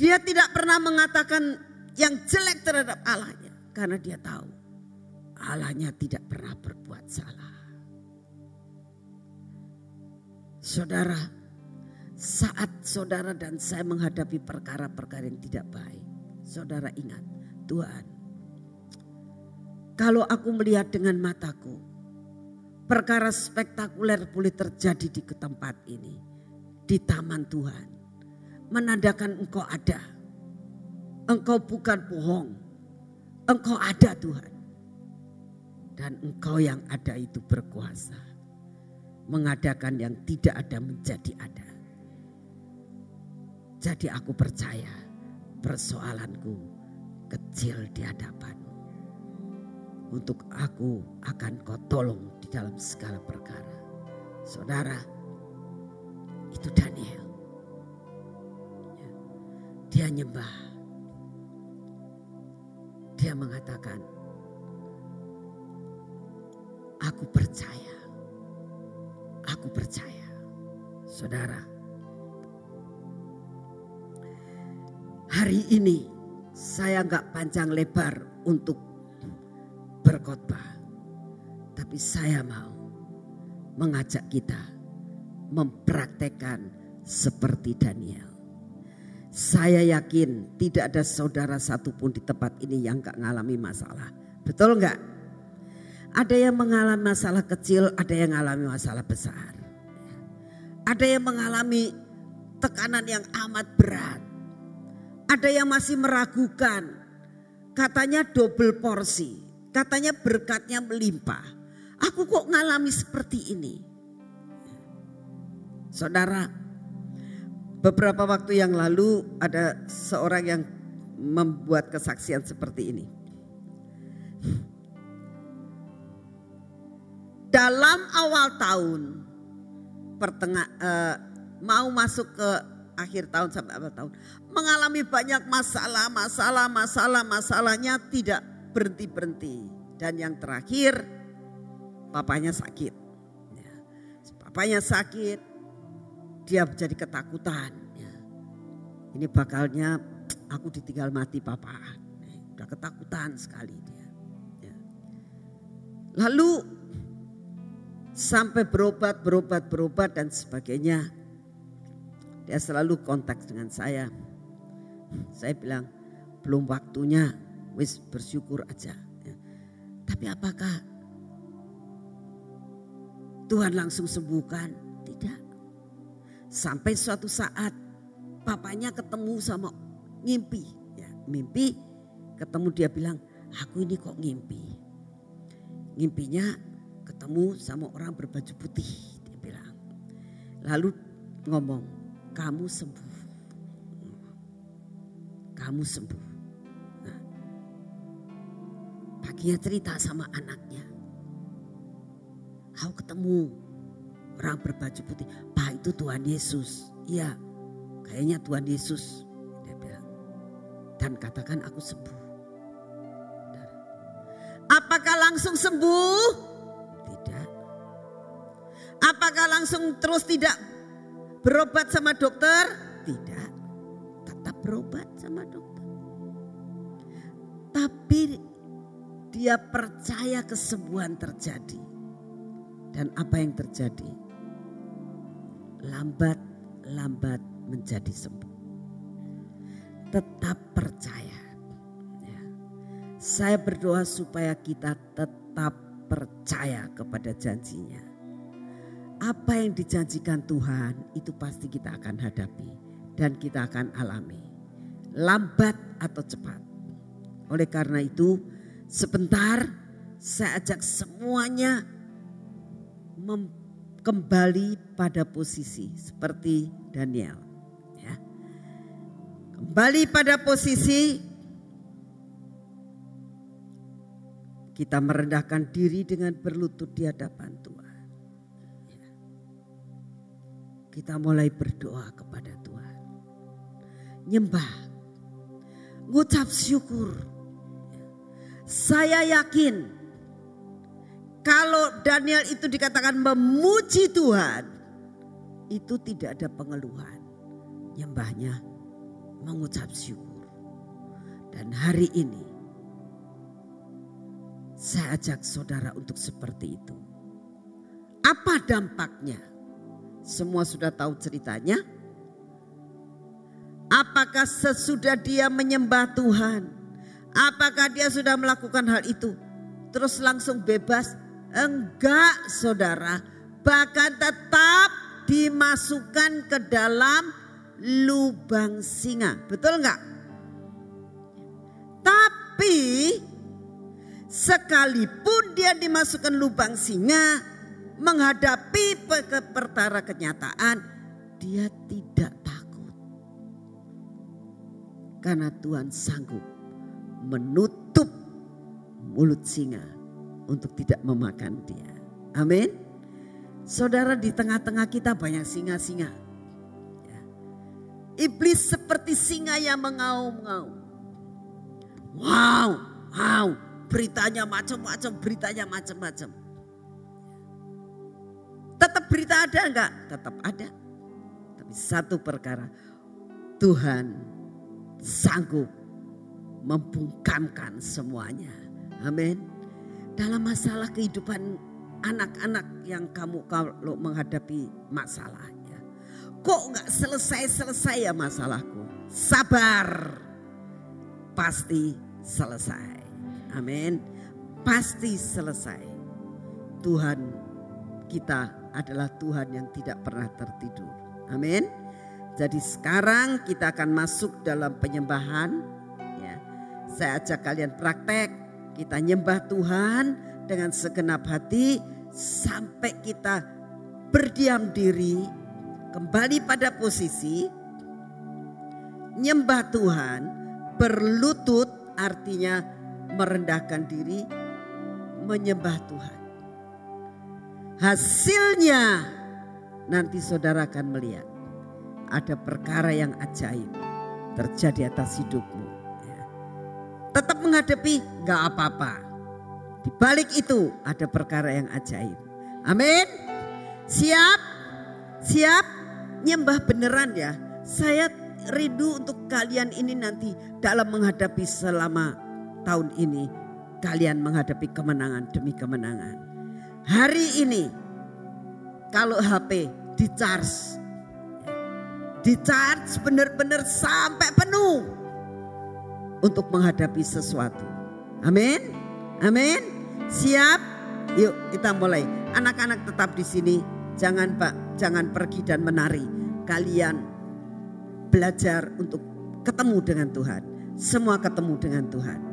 dia tidak pernah mengatakan yang jelek terhadap Allahnya karena dia tahu Allahnya tidak pernah berbuat salah. Saudara, saat saudara dan saya menghadapi perkara-perkara yang tidak baik, saudara ingat, Tuhan, kalau aku melihat dengan mataku, perkara spektakuler boleh terjadi di tempat ini, di taman Tuhan, menandakan Engkau ada, Engkau bukan bohong, Engkau ada Tuhan, dan Engkau yang ada itu berkuasa mengadakan yang tidak ada menjadi ada. Jadi aku percaya persoalanku kecil di hadapanmu. Untuk aku akan kau tolong di dalam segala perkara. Saudara, itu Daniel. Ya. Dia nyembah. Dia mengatakan, aku percaya Aku percaya, saudara. Hari ini saya nggak panjang lebar untuk berkhotbah, tapi saya mau mengajak kita mempraktekkan seperti Daniel. Saya yakin tidak ada saudara satupun di tempat ini yang gak ngalami masalah. Betul nggak? Ada yang mengalami masalah kecil, ada yang mengalami masalah besar. Ada yang mengalami tekanan yang amat berat. Ada yang masih meragukan. Katanya double porsi. Katanya berkatnya melimpah. Aku kok ngalami seperti ini? Saudara, beberapa waktu yang lalu ada seorang yang membuat kesaksian seperti ini. Dalam awal tahun pertengah uh, mau masuk ke akhir tahun sampai awal tahun mengalami banyak masalah, masalah, masalah, masalahnya tidak berhenti berhenti dan yang terakhir papanya sakit. Ya. Papanya sakit, dia jadi ketakutan. Ya. Ini bakalnya aku ditinggal mati papa. Udah ketakutan sekali dia. Ya. Lalu sampai berobat, berobat, berobat dan sebagainya. Dia selalu kontak dengan saya. Saya bilang belum waktunya, wis bersyukur aja. Ya. Tapi apakah Tuhan langsung sembuhkan? Tidak. Sampai suatu saat papanya ketemu sama ngimpi. Ya, mimpi ketemu dia bilang, aku ini kok ngimpi. Ngimpinya ketemu sama orang berbaju putih. Dia bilang. Lalu ngomong, kamu sembuh. Kamu sembuh. Nah, paginya cerita sama anaknya. Aku ketemu orang berbaju putih. Pak itu Tuhan Yesus. Iya, kayaknya Tuhan Yesus. Dia bilang. Dan katakan aku sembuh. Apakah langsung sembuh? Apakah langsung terus tidak berobat sama dokter? Tidak. Tetap berobat sama dokter. Tapi dia percaya kesembuhan terjadi. Dan apa yang terjadi? Lambat-lambat menjadi sembuh. Tetap percaya. Ya. Saya berdoa supaya kita tetap percaya kepada janjinya apa yang dijanjikan Tuhan itu pasti kita akan hadapi dan kita akan alami. Lambat atau cepat. Oleh karena itu sebentar saya ajak semuanya kembali pada posisi seperti Daniel. Ya. Kembali pada posisi kita merendahkan diri dengan berlutut di hadapan Tuhan. Kita mulai berdoa kepada Tuhan. Nyembah. Ngucap syukur. Saya yakin kalau Daniel itu dikatakan memuji Tuhan. Itu tidak ada pengeluhan. Nyembahnya mengucap syukur. Dan hari ini saya ajak saudara untuk seperti itu. Apa dampaknya? Semua sudah tahu ceritanya. Apakah sesudah dia menyembah Tuhan? Apakah dia sudah melakukan hal itu? Terus langsung bebas? Enggak saudara. Bahkan tetap dimasukkan ke dalam lubang singa. Betul enggak? Tapi Sekalipun dia dimasukkan lubang singa, menghadapi perkara kenyataan, dia tidak takut. Karena Tuhan sanggup menutup mulut singa untuk tidak memakan dia. Amin. Saudara di tengah-tengah kita banyak singa-singa. Ya. Iblis seperti singa yang mengaum-ngaum. Wow, wow, beritanya macam-macam, beritanya macam-macam. Tetap berita ada enggak? Tetap ada. Tapi satu perkara, Tuhan sanggup membungkamkan semuanya. Amin. Dalam masalah kehidupan anak-anak yang kamu kalau menghadapi masalahnya. Kok enggak selesai-selesai ya masalahku? Sabar. Pasti selesai. Amin. Pasti selesai. Tuhan kita adalah Tuhan yang tidak pernah tertidur. Amin. Jadi sekarang kita akan masuk dalam penyembahan. Ya. Saya ajak kalian praktek. Kita nyembah Tuhan dengan segenap hati sampai kita berdiam diri kembali pada posisi nyembah Tuhan berlutut artinya merendahkan diri, menyembah Tuhan. Hasilnya nanti saudara akan melihat ada perkara yang ajaib terjadi atas hidupmu. Ya. Tetap menghadapi gak apa-apa. Di balik itu ada perkara yang ajaib. Amin. Siap? Siap? Nyembah beneran ya. Saya rindu untuk kalian ini nanti dalam menghadapi selama tahun ini kalian menghadapi kemenangan demi kemenangan. Hari ini kalau HP di charge, di charge benar-benar sampai penuh untuk menghadapi sesuatu. Amin, amin. Siap? Yuk kita mulai. Anak-anak tetap di sini. Jangan pak, jangan pergi dan menari. Kalian belajar untuk ketemu dengan Tuhan. Semua ketemu dengan Tuhan.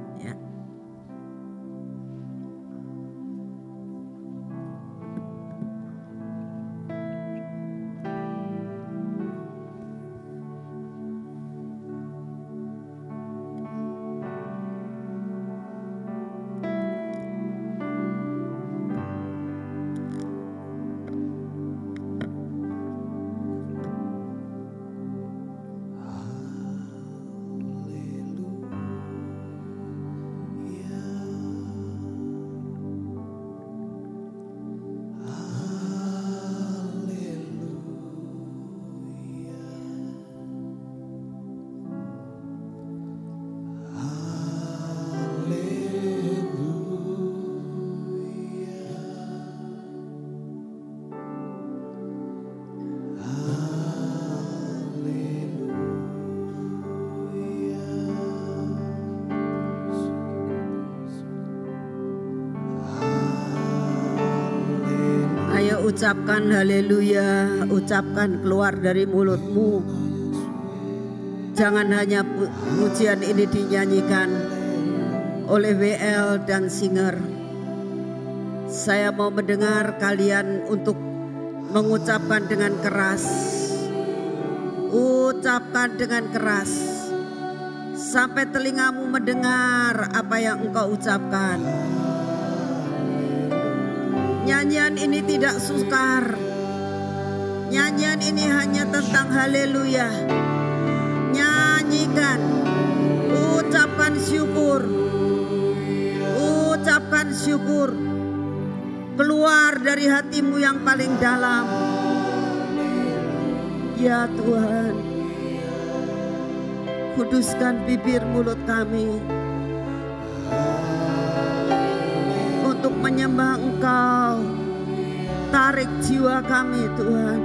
Ucapkan haleluya, ucapkan keluar dari mulutmu. Jangan hanya pujian ini dinyanyikan oleh WL dan singer. Saya mau mendengar kalian untuk mengucapkan dengan keras. Ucapkan dengan keras. Sampai telingamu mendengar apa yang engkau ucapkan. Nyanyian ini tidak sukar. Nyanyian ini hanya tentang haleluya. Nyanyikan, ucapkan syukur, ucapkan syukur. Keluar dari hatimu yang paling dalam. Ya Tuhan, kuduskan bibir mulut kami Tarik jiwa kami Tuhan.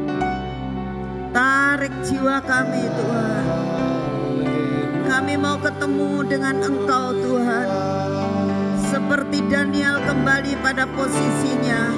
Tarik jiwa kami Tuhan. Kami mau ketemu dengan Engkau Tuhan. Seperti Daniel kembali pada posisinya.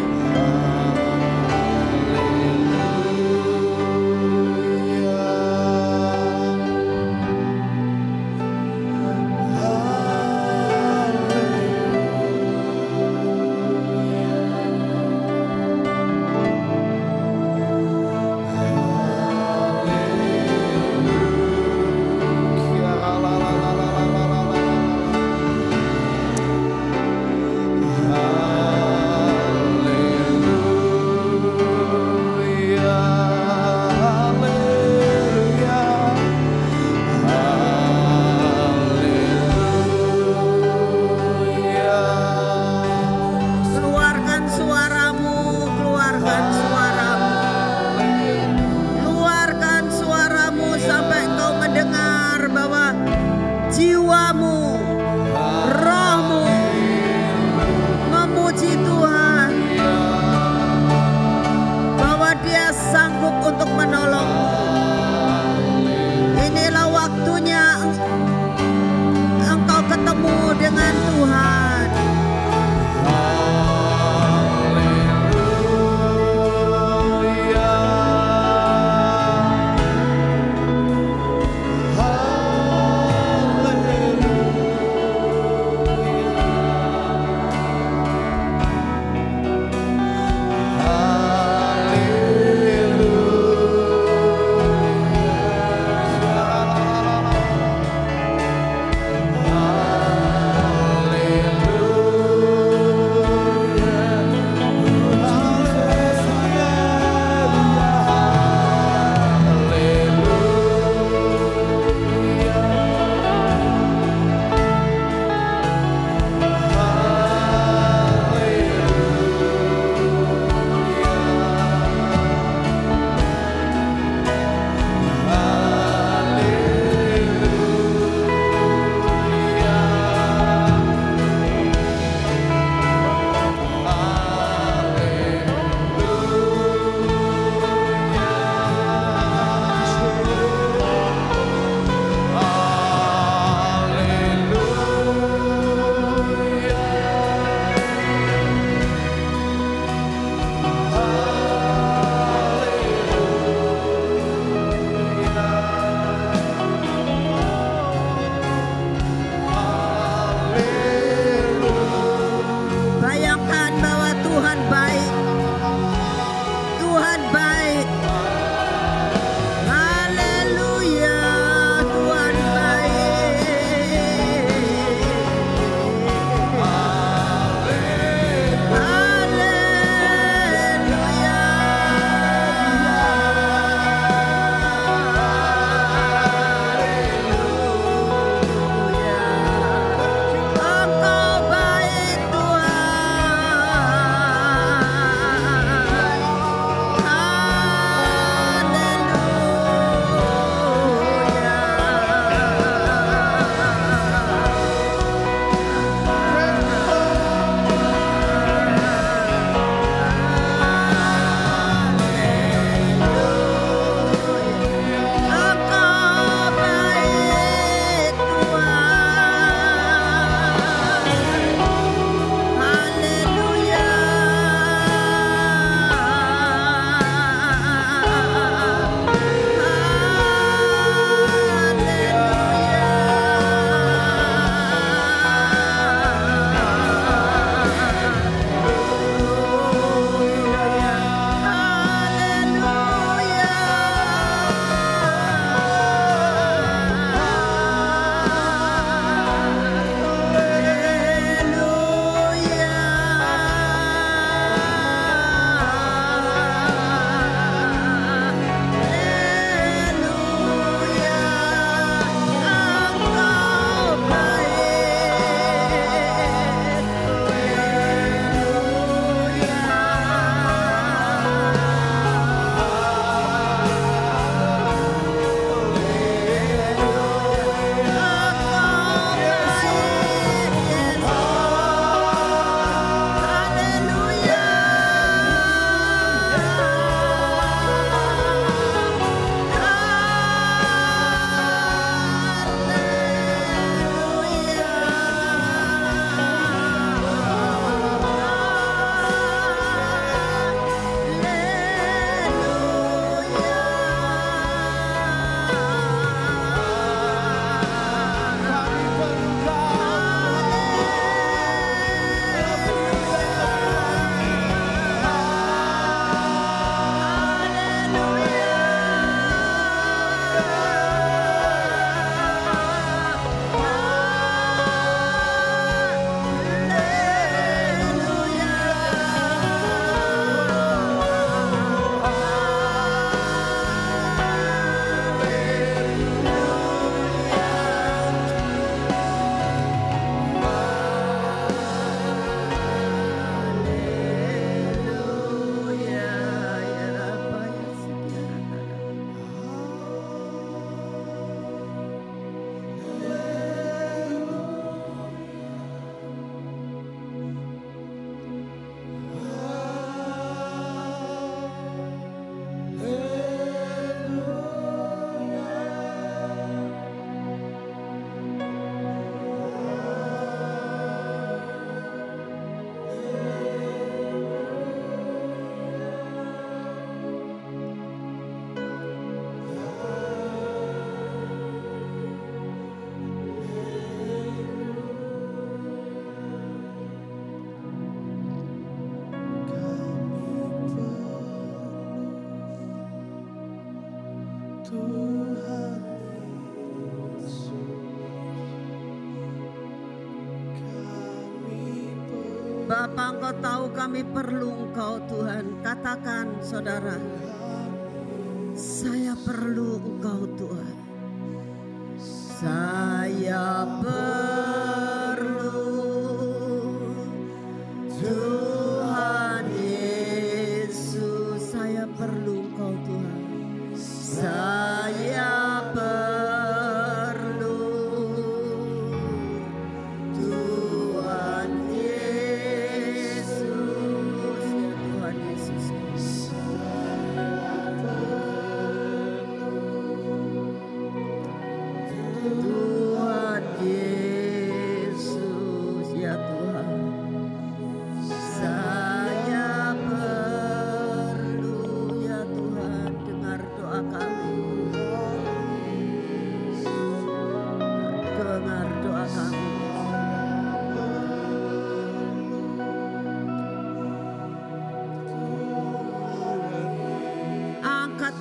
kami perlu Engkau Tuhan. Katakan saudara,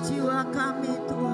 jiwa kami Tuhan.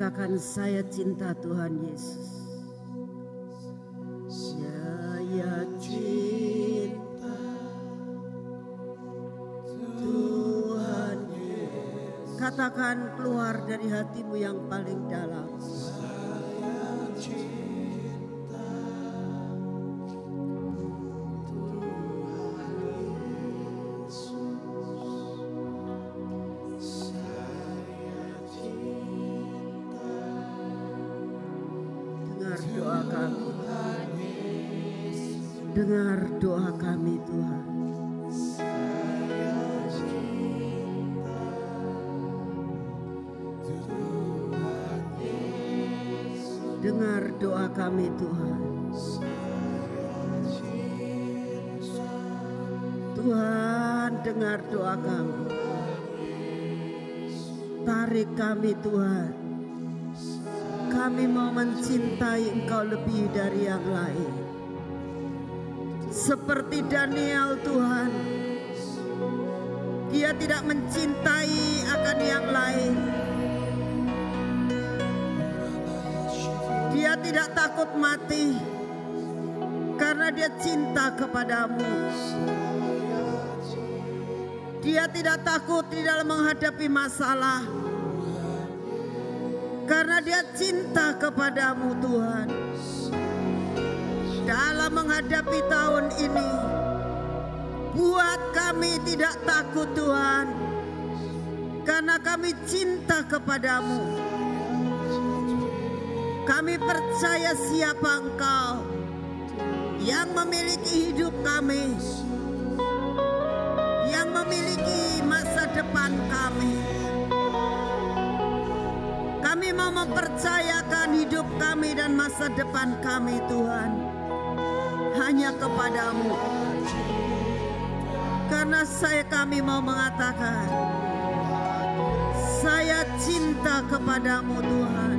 katakan saya cinta Tuhan Yesus. Saya cinta Tuhan Yesus. Katakan keluar dari hatimu yang paling dalam. Tuhan. Tuhan dengar doa kami. Tarik kami Tuhan. Kami mau mencintai Engkau lebih dari yang lain. Seperti Daniel Tuhan. Dia tidak mencintai akan yang lain tidak takut mati karena dia cinta kepadamu. Dia tidak takut di dalam menghadapi masalah. Karena dia cinta kepadamu Tuhan. Dalam menghadapi tahun ini. Buat kami tidak takut Tuhan. Karena kami cinta kepadamu. Kami percaya siapa engkau yang memiliki hidup kami yang memiliki masa depan kami. Kami mau mempercayakan hidup kami dan masa depan kami Tuhan. Hanya kepadamu. Karena saya kami mau mengatakan. Saya cinta kepadamu Tuhan.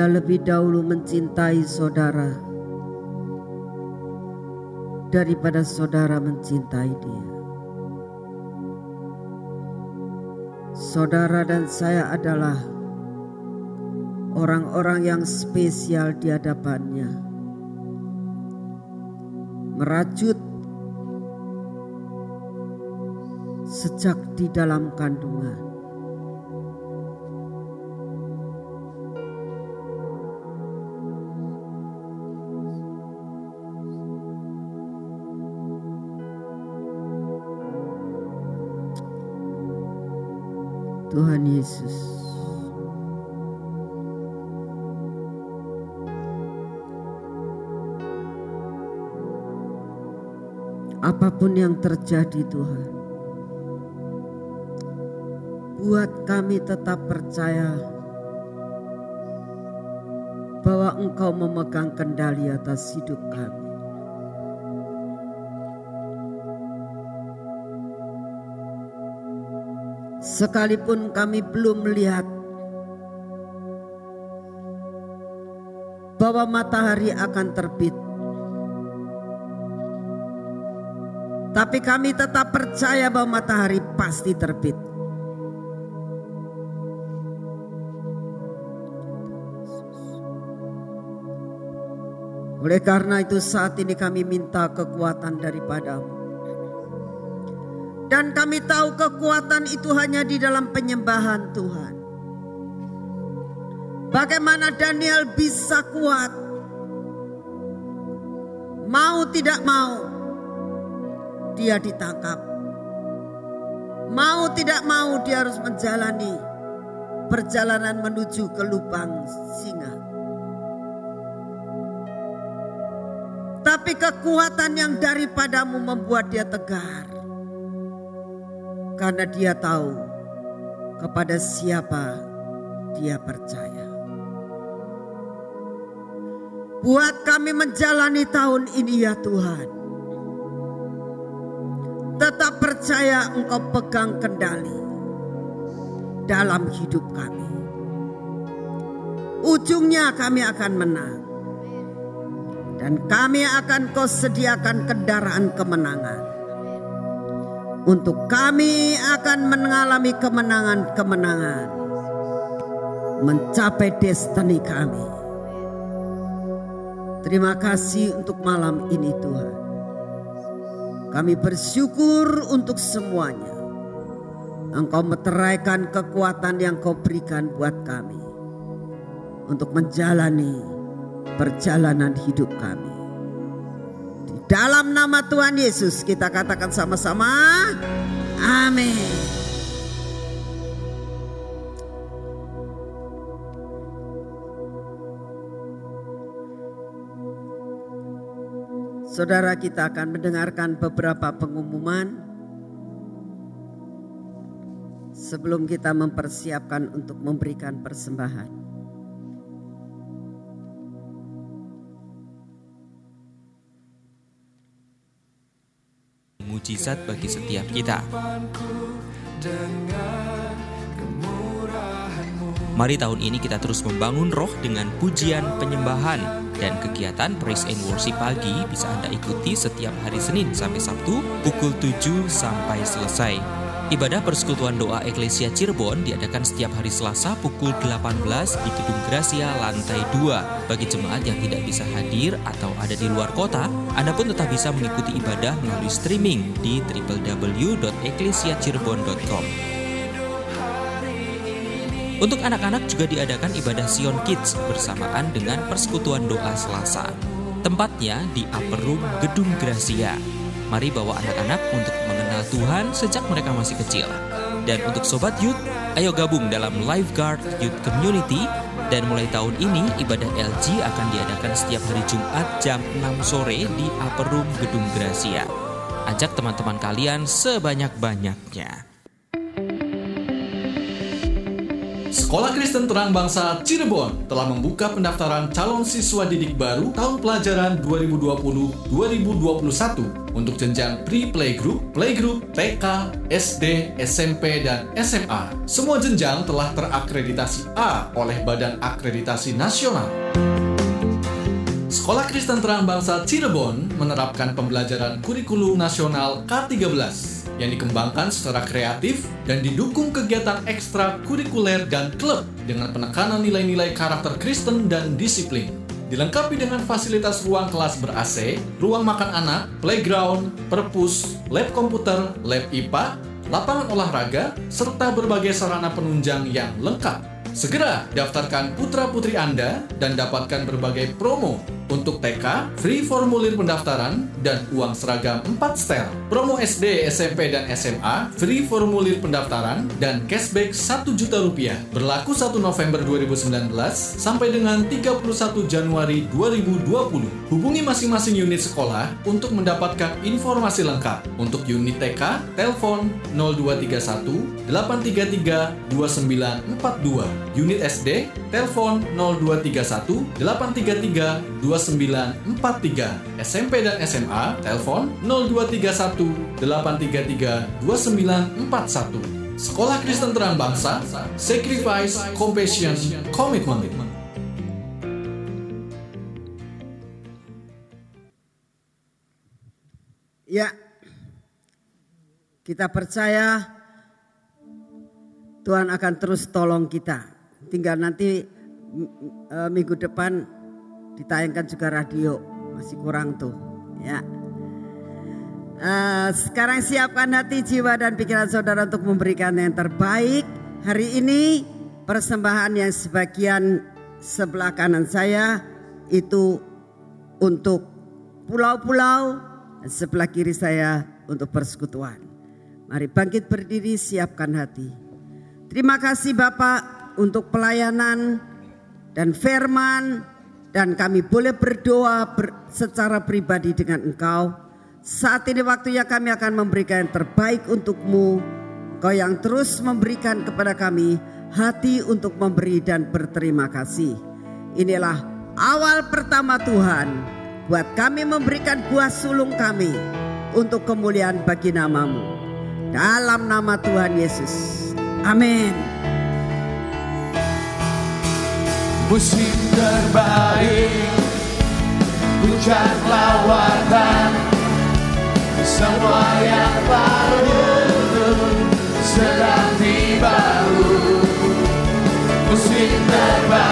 Dia lebih dahulu mencintai saudara daripada saudara mencintai dia. Saudara dan saya adalah orang-orang yang spesial di hadapannya. Merajut sejak di dalam kandungan. Tuhan Yesus. apa pun yang terjadi Tuhan. Buat kami tetap percaya bahwa Engkau memegang kendali atas hidup kami. Sekalipun kami belum melihat bahwa matahari akan terbit. Tapi kami tetap percaya bahwa matahari pasti terbit. Oleh karena itu saat ini kami minta kekuatan daripadamu. Dan kami tahu kekuatan itu hanya di dalam penyembahan Tuhan. Bagaimana Daniel bisa kuat? Mau tidak mau, dia ditangkap. Mau tidak mau, dia harus menjalani perjalanan menuju ke lubang singa. Tapi kekuatan yang daripadamu membuat dia tegar. Karena dia tahu kepada siapa dia percaya. Buat kami menjalani tahun ini ya Tuhan. Tetap percaya engkau pegang kendali dalam hidup kami. Ujungnya kami akan menang. Dan kami akan kau sediakan kendaraan kemenangan. Untuk kami akan mengalami kemenangan-kemenangan. Mencapai destiny kami Terima kasih untuk malam ini Tuhan. Kami bersyukur untuk semuanya. Engkau meteraikan kekuatan yang kau berikan buat kami. Untuk menjalani perjalanan hidup kami. Dalam nama Tuhan Yesus kita katakan sama-sama. Amin. Saudara kita akan mendengarkan beberapa pengumuman sebelum kita mempersiapkan untuk memberikan persembahan. Mujizat bagi setiap kita. Mari tahun ini kita terus membangun roh dengan pujian penyembahan dan kegiatan Praise and Worship pagi bisa Anda ikuti setiap hari Senin sampai Sabtu pukul 7 sampai selesai. Ibadah persekutuan doa Eklesia Cirebon diadakan setiap hari Selasa pukul 18 di Gedung Gracia lantai 2. Bagi jemaat yang tidak bisa hadir atau ada di luar kota, Anda pun tetap bisa mengikuti ibadah melalui streaming di www.eklesiacirebon.com. Untuk anak-anak juga diadakan ibadah Sion Kids bersamaan dengan persekutuan doa Selasa. Tempatnya di Upper Room Gedung Gracia. Mari bawa anak-anak untuk mengenal Tuhan sejak mereka masih kecil. Dan untuk sobat youth, ayo gabung dalam Lifeguard Youth Community dan mulai tahun ini ibadah LG akan diadakan setiap hari Jumat jam 6 sore di Upper Room Gedung Gracia. Ajak teman-teman kalian sebanyak-banyaknya. Sekolah Kristen Terang Bangsa Cirebon telah membuka pendaftaran calon siswa didik baru tahun pelajaran 2020-2021 untuk jenjang pre-playgroup, playgroup, TK, SD, SMP, dan SMA. Semua jenjang telah terakreditasi A oleh Badan Akreditasi Nasional. Sekolah Kristen Terang Bangsa Cirebon menerapkan pembelajaran kurikulum nasional K13 yang dikembangkan secara kreatif dan didukung kegiatan ekstra kurikuler dan klub dengan penekanan nilai-nilai karakter Kristen dan disiplin. Dilengkapi dengan fasilitas ruang kelas ber-AC, ruang makan anak, playground, perpus, lab komputer, lab IPA, lapangan olahraga, serta berbagai sarana penunjang yang lengkap. Segera daftarkan putra-putri Anda dan dapatkan berbagai promo untuk TK, free formulir pendaftaran, dan uang seragam 4 setel. Promo SD, SMP, dan SMA, free formulir pendaftaran, dan cashback 1 juta rupiah. Berlaku 1 November 2019 sampai dengan 31 Januari 2020. Hubungi masing-masing unit sekolah untuk mendapatkan informasi lengkap. Untuk unit TK, telepon 0231 833 2942. Unit SD, telepon 0231 833 2942. 2943. SMP dan SMA, telepon 0231 833 2941. Sekolah Kristen Terang Bangsa, Sacrifice, Compassion, Commitment. Ya, kita percaya Tuhan akan terus tolong kita. Tinggal nanti uh, minggu depan ditayangkan juga radio masih kurang tuh ya. Uh, sekarang siapkan hati, jiwa dan pikiran saudara untuk memberikan yang terbaik. Hari ini persembahan yang sebagian sebelah kanan saya itu untuk pulau-pulau, sebelah kiri saya untuk persekutuan. Mari bangkit berdiri, siapkan hati. Terima kasih Bapak untuk pelayanan dan firman dan kami boleh berdoa ber, secara pribadi dengan Engkau. Saat ini waktunya kami akan memberikan yang terbaik untukmu. Kau yang terus memberikan kepada kami hati untuk memberi dan berterima kasih. Inilah awal pertama Tuhan buat kami memberikan buah sulung kami untuk kemuliaan bagi namamu. Dalam nama Tuhan Yesus. Amin. Musim terbaik Puncak lawatan semua yang baru sedang tiba. Musim terbaik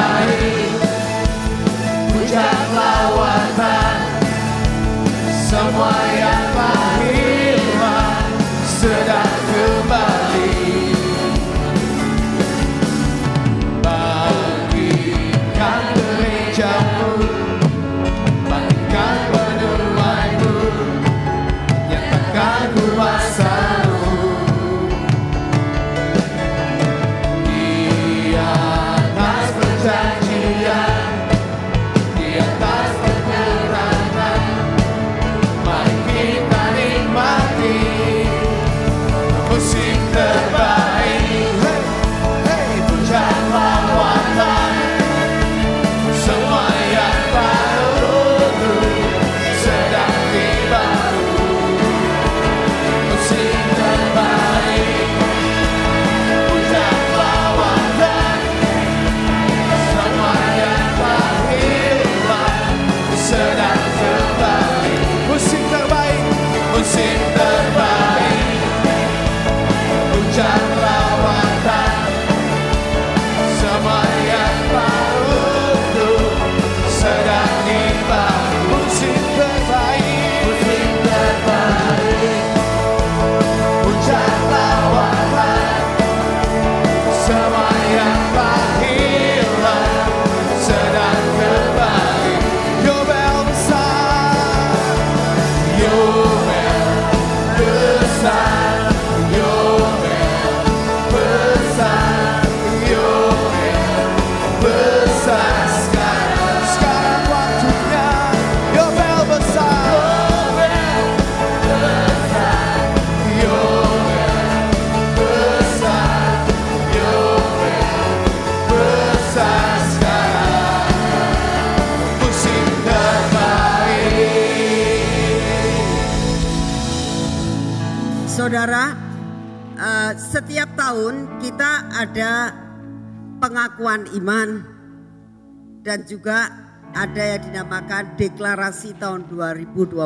deklarasi tahun 2020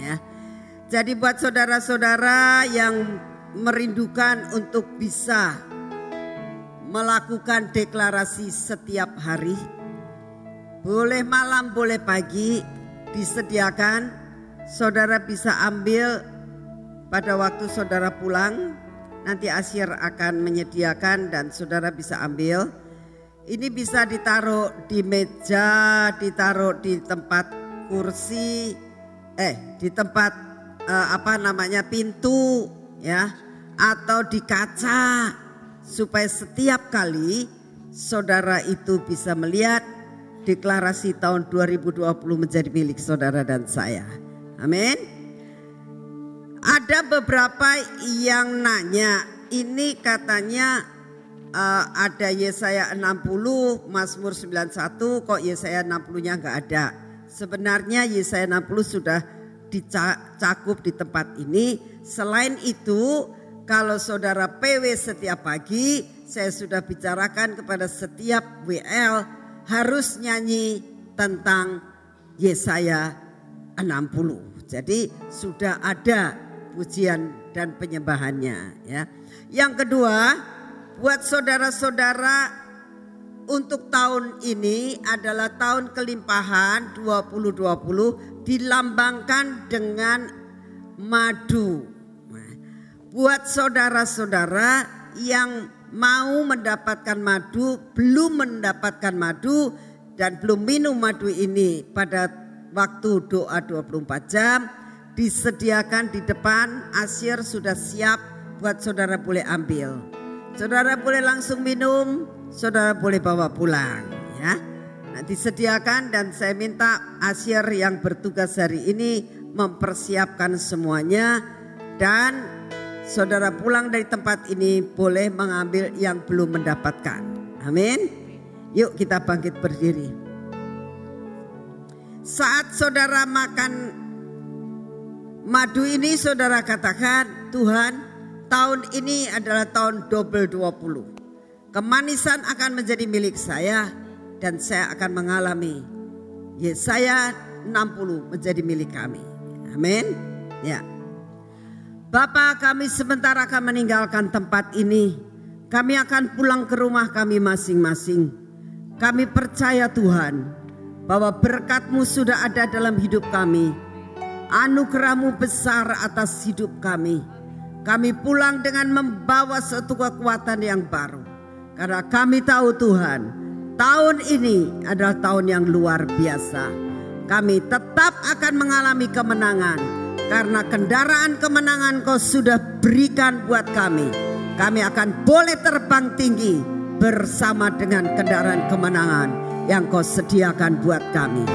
ya. Jadi buat saudara-saudara yang merindukan untuk bisa melakukan deklarasi setiap hari, boleh malam, boleh pagi, disediakan, saudara bisa ambil pada waktu saudara pulang, nanti Asyir akan menyediakan dan saudara bisa ambil. Ini bisa ditaruh di meja, ditaruh di tempat kursi, eh di tempat eh, apa namanya pintu ya, atau di kaca supaya setiap kali saudara itu bisa melihat deklarasi tahun 2020 menjadi milik saudara dan saya. Amin. Ada beberapa yang nanya, ini katanya uh, ada Yesaya 60, Mazmur 91, kok Yesaya 60-nya nggak ada. Sebenarnya Yesaya 60 sudah dicakup di tempat ini. Selain itu, kalau saudara PW setiap pagi, saya sudah bicarakan kepada setiap WL harus nyanyi tentang Yesaya 60. Jadi sudah ada pujian dan penyembahannya ya. Yang kedua, buat saudara-saudara untuk tahun ini adalah tahun kelimpahan 2020 dilambangkan dengan madu. Buat saudara-saudara yang mau mendapatkan madu, belum mendapatkan madu dan belum minum madu ini pada waktu doa 24 jam disediakan di depan asyir sudah siap buat saudara boleh ambil. Saudara boleh langsung minum, saudara boleh bawa pulang ya. Nah, disediakan dan saya minta asyir yang bertugas hari ini mempersiapkan semuanya dan saudara pulang dari tempat ini boleh mengambil yang belum mendapatkan. Amin. Yuk kita bangkit berdiri. Saat saudara makan madu ini saudara katakan Tuhan tahun ini adalah tahun double 20. Kemanisan akan menjadi milik saya dan saya akan mengalami Yesaya 60 menjadi milik kami. Amin. Ya. Bapak kami sebentar akan meninggalkan tempat ini. Kami akan pulang ke rumah kami masing-masing. Kami percaya Tuhan bahwa berkatmu sudah ada dalam hidup kami. Anugerahmu besar atas hidup kami. Kami pulang dengan membawa suatu kekuatan yang baru. Karena kami tahu Tuhan, tahun ini adalah tahun yang luar biasa. Kami tetap akan mengalami kemenangan karena kendaraan kemenangan kau sudah berikan buat kami. Kami akan boleh terbang tinggi bersama dengan kendaraan kemenangan yang kau sediakan buat kami.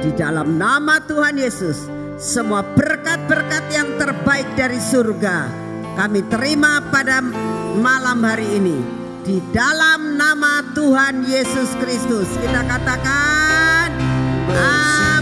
Di dalam nama Tuhan Yesus, semua berkat-berkat yang terbaik dari surga kami terima pada malam hari ini. Di dalam nama Tuhan Yesus Kristus kita katakan Amin.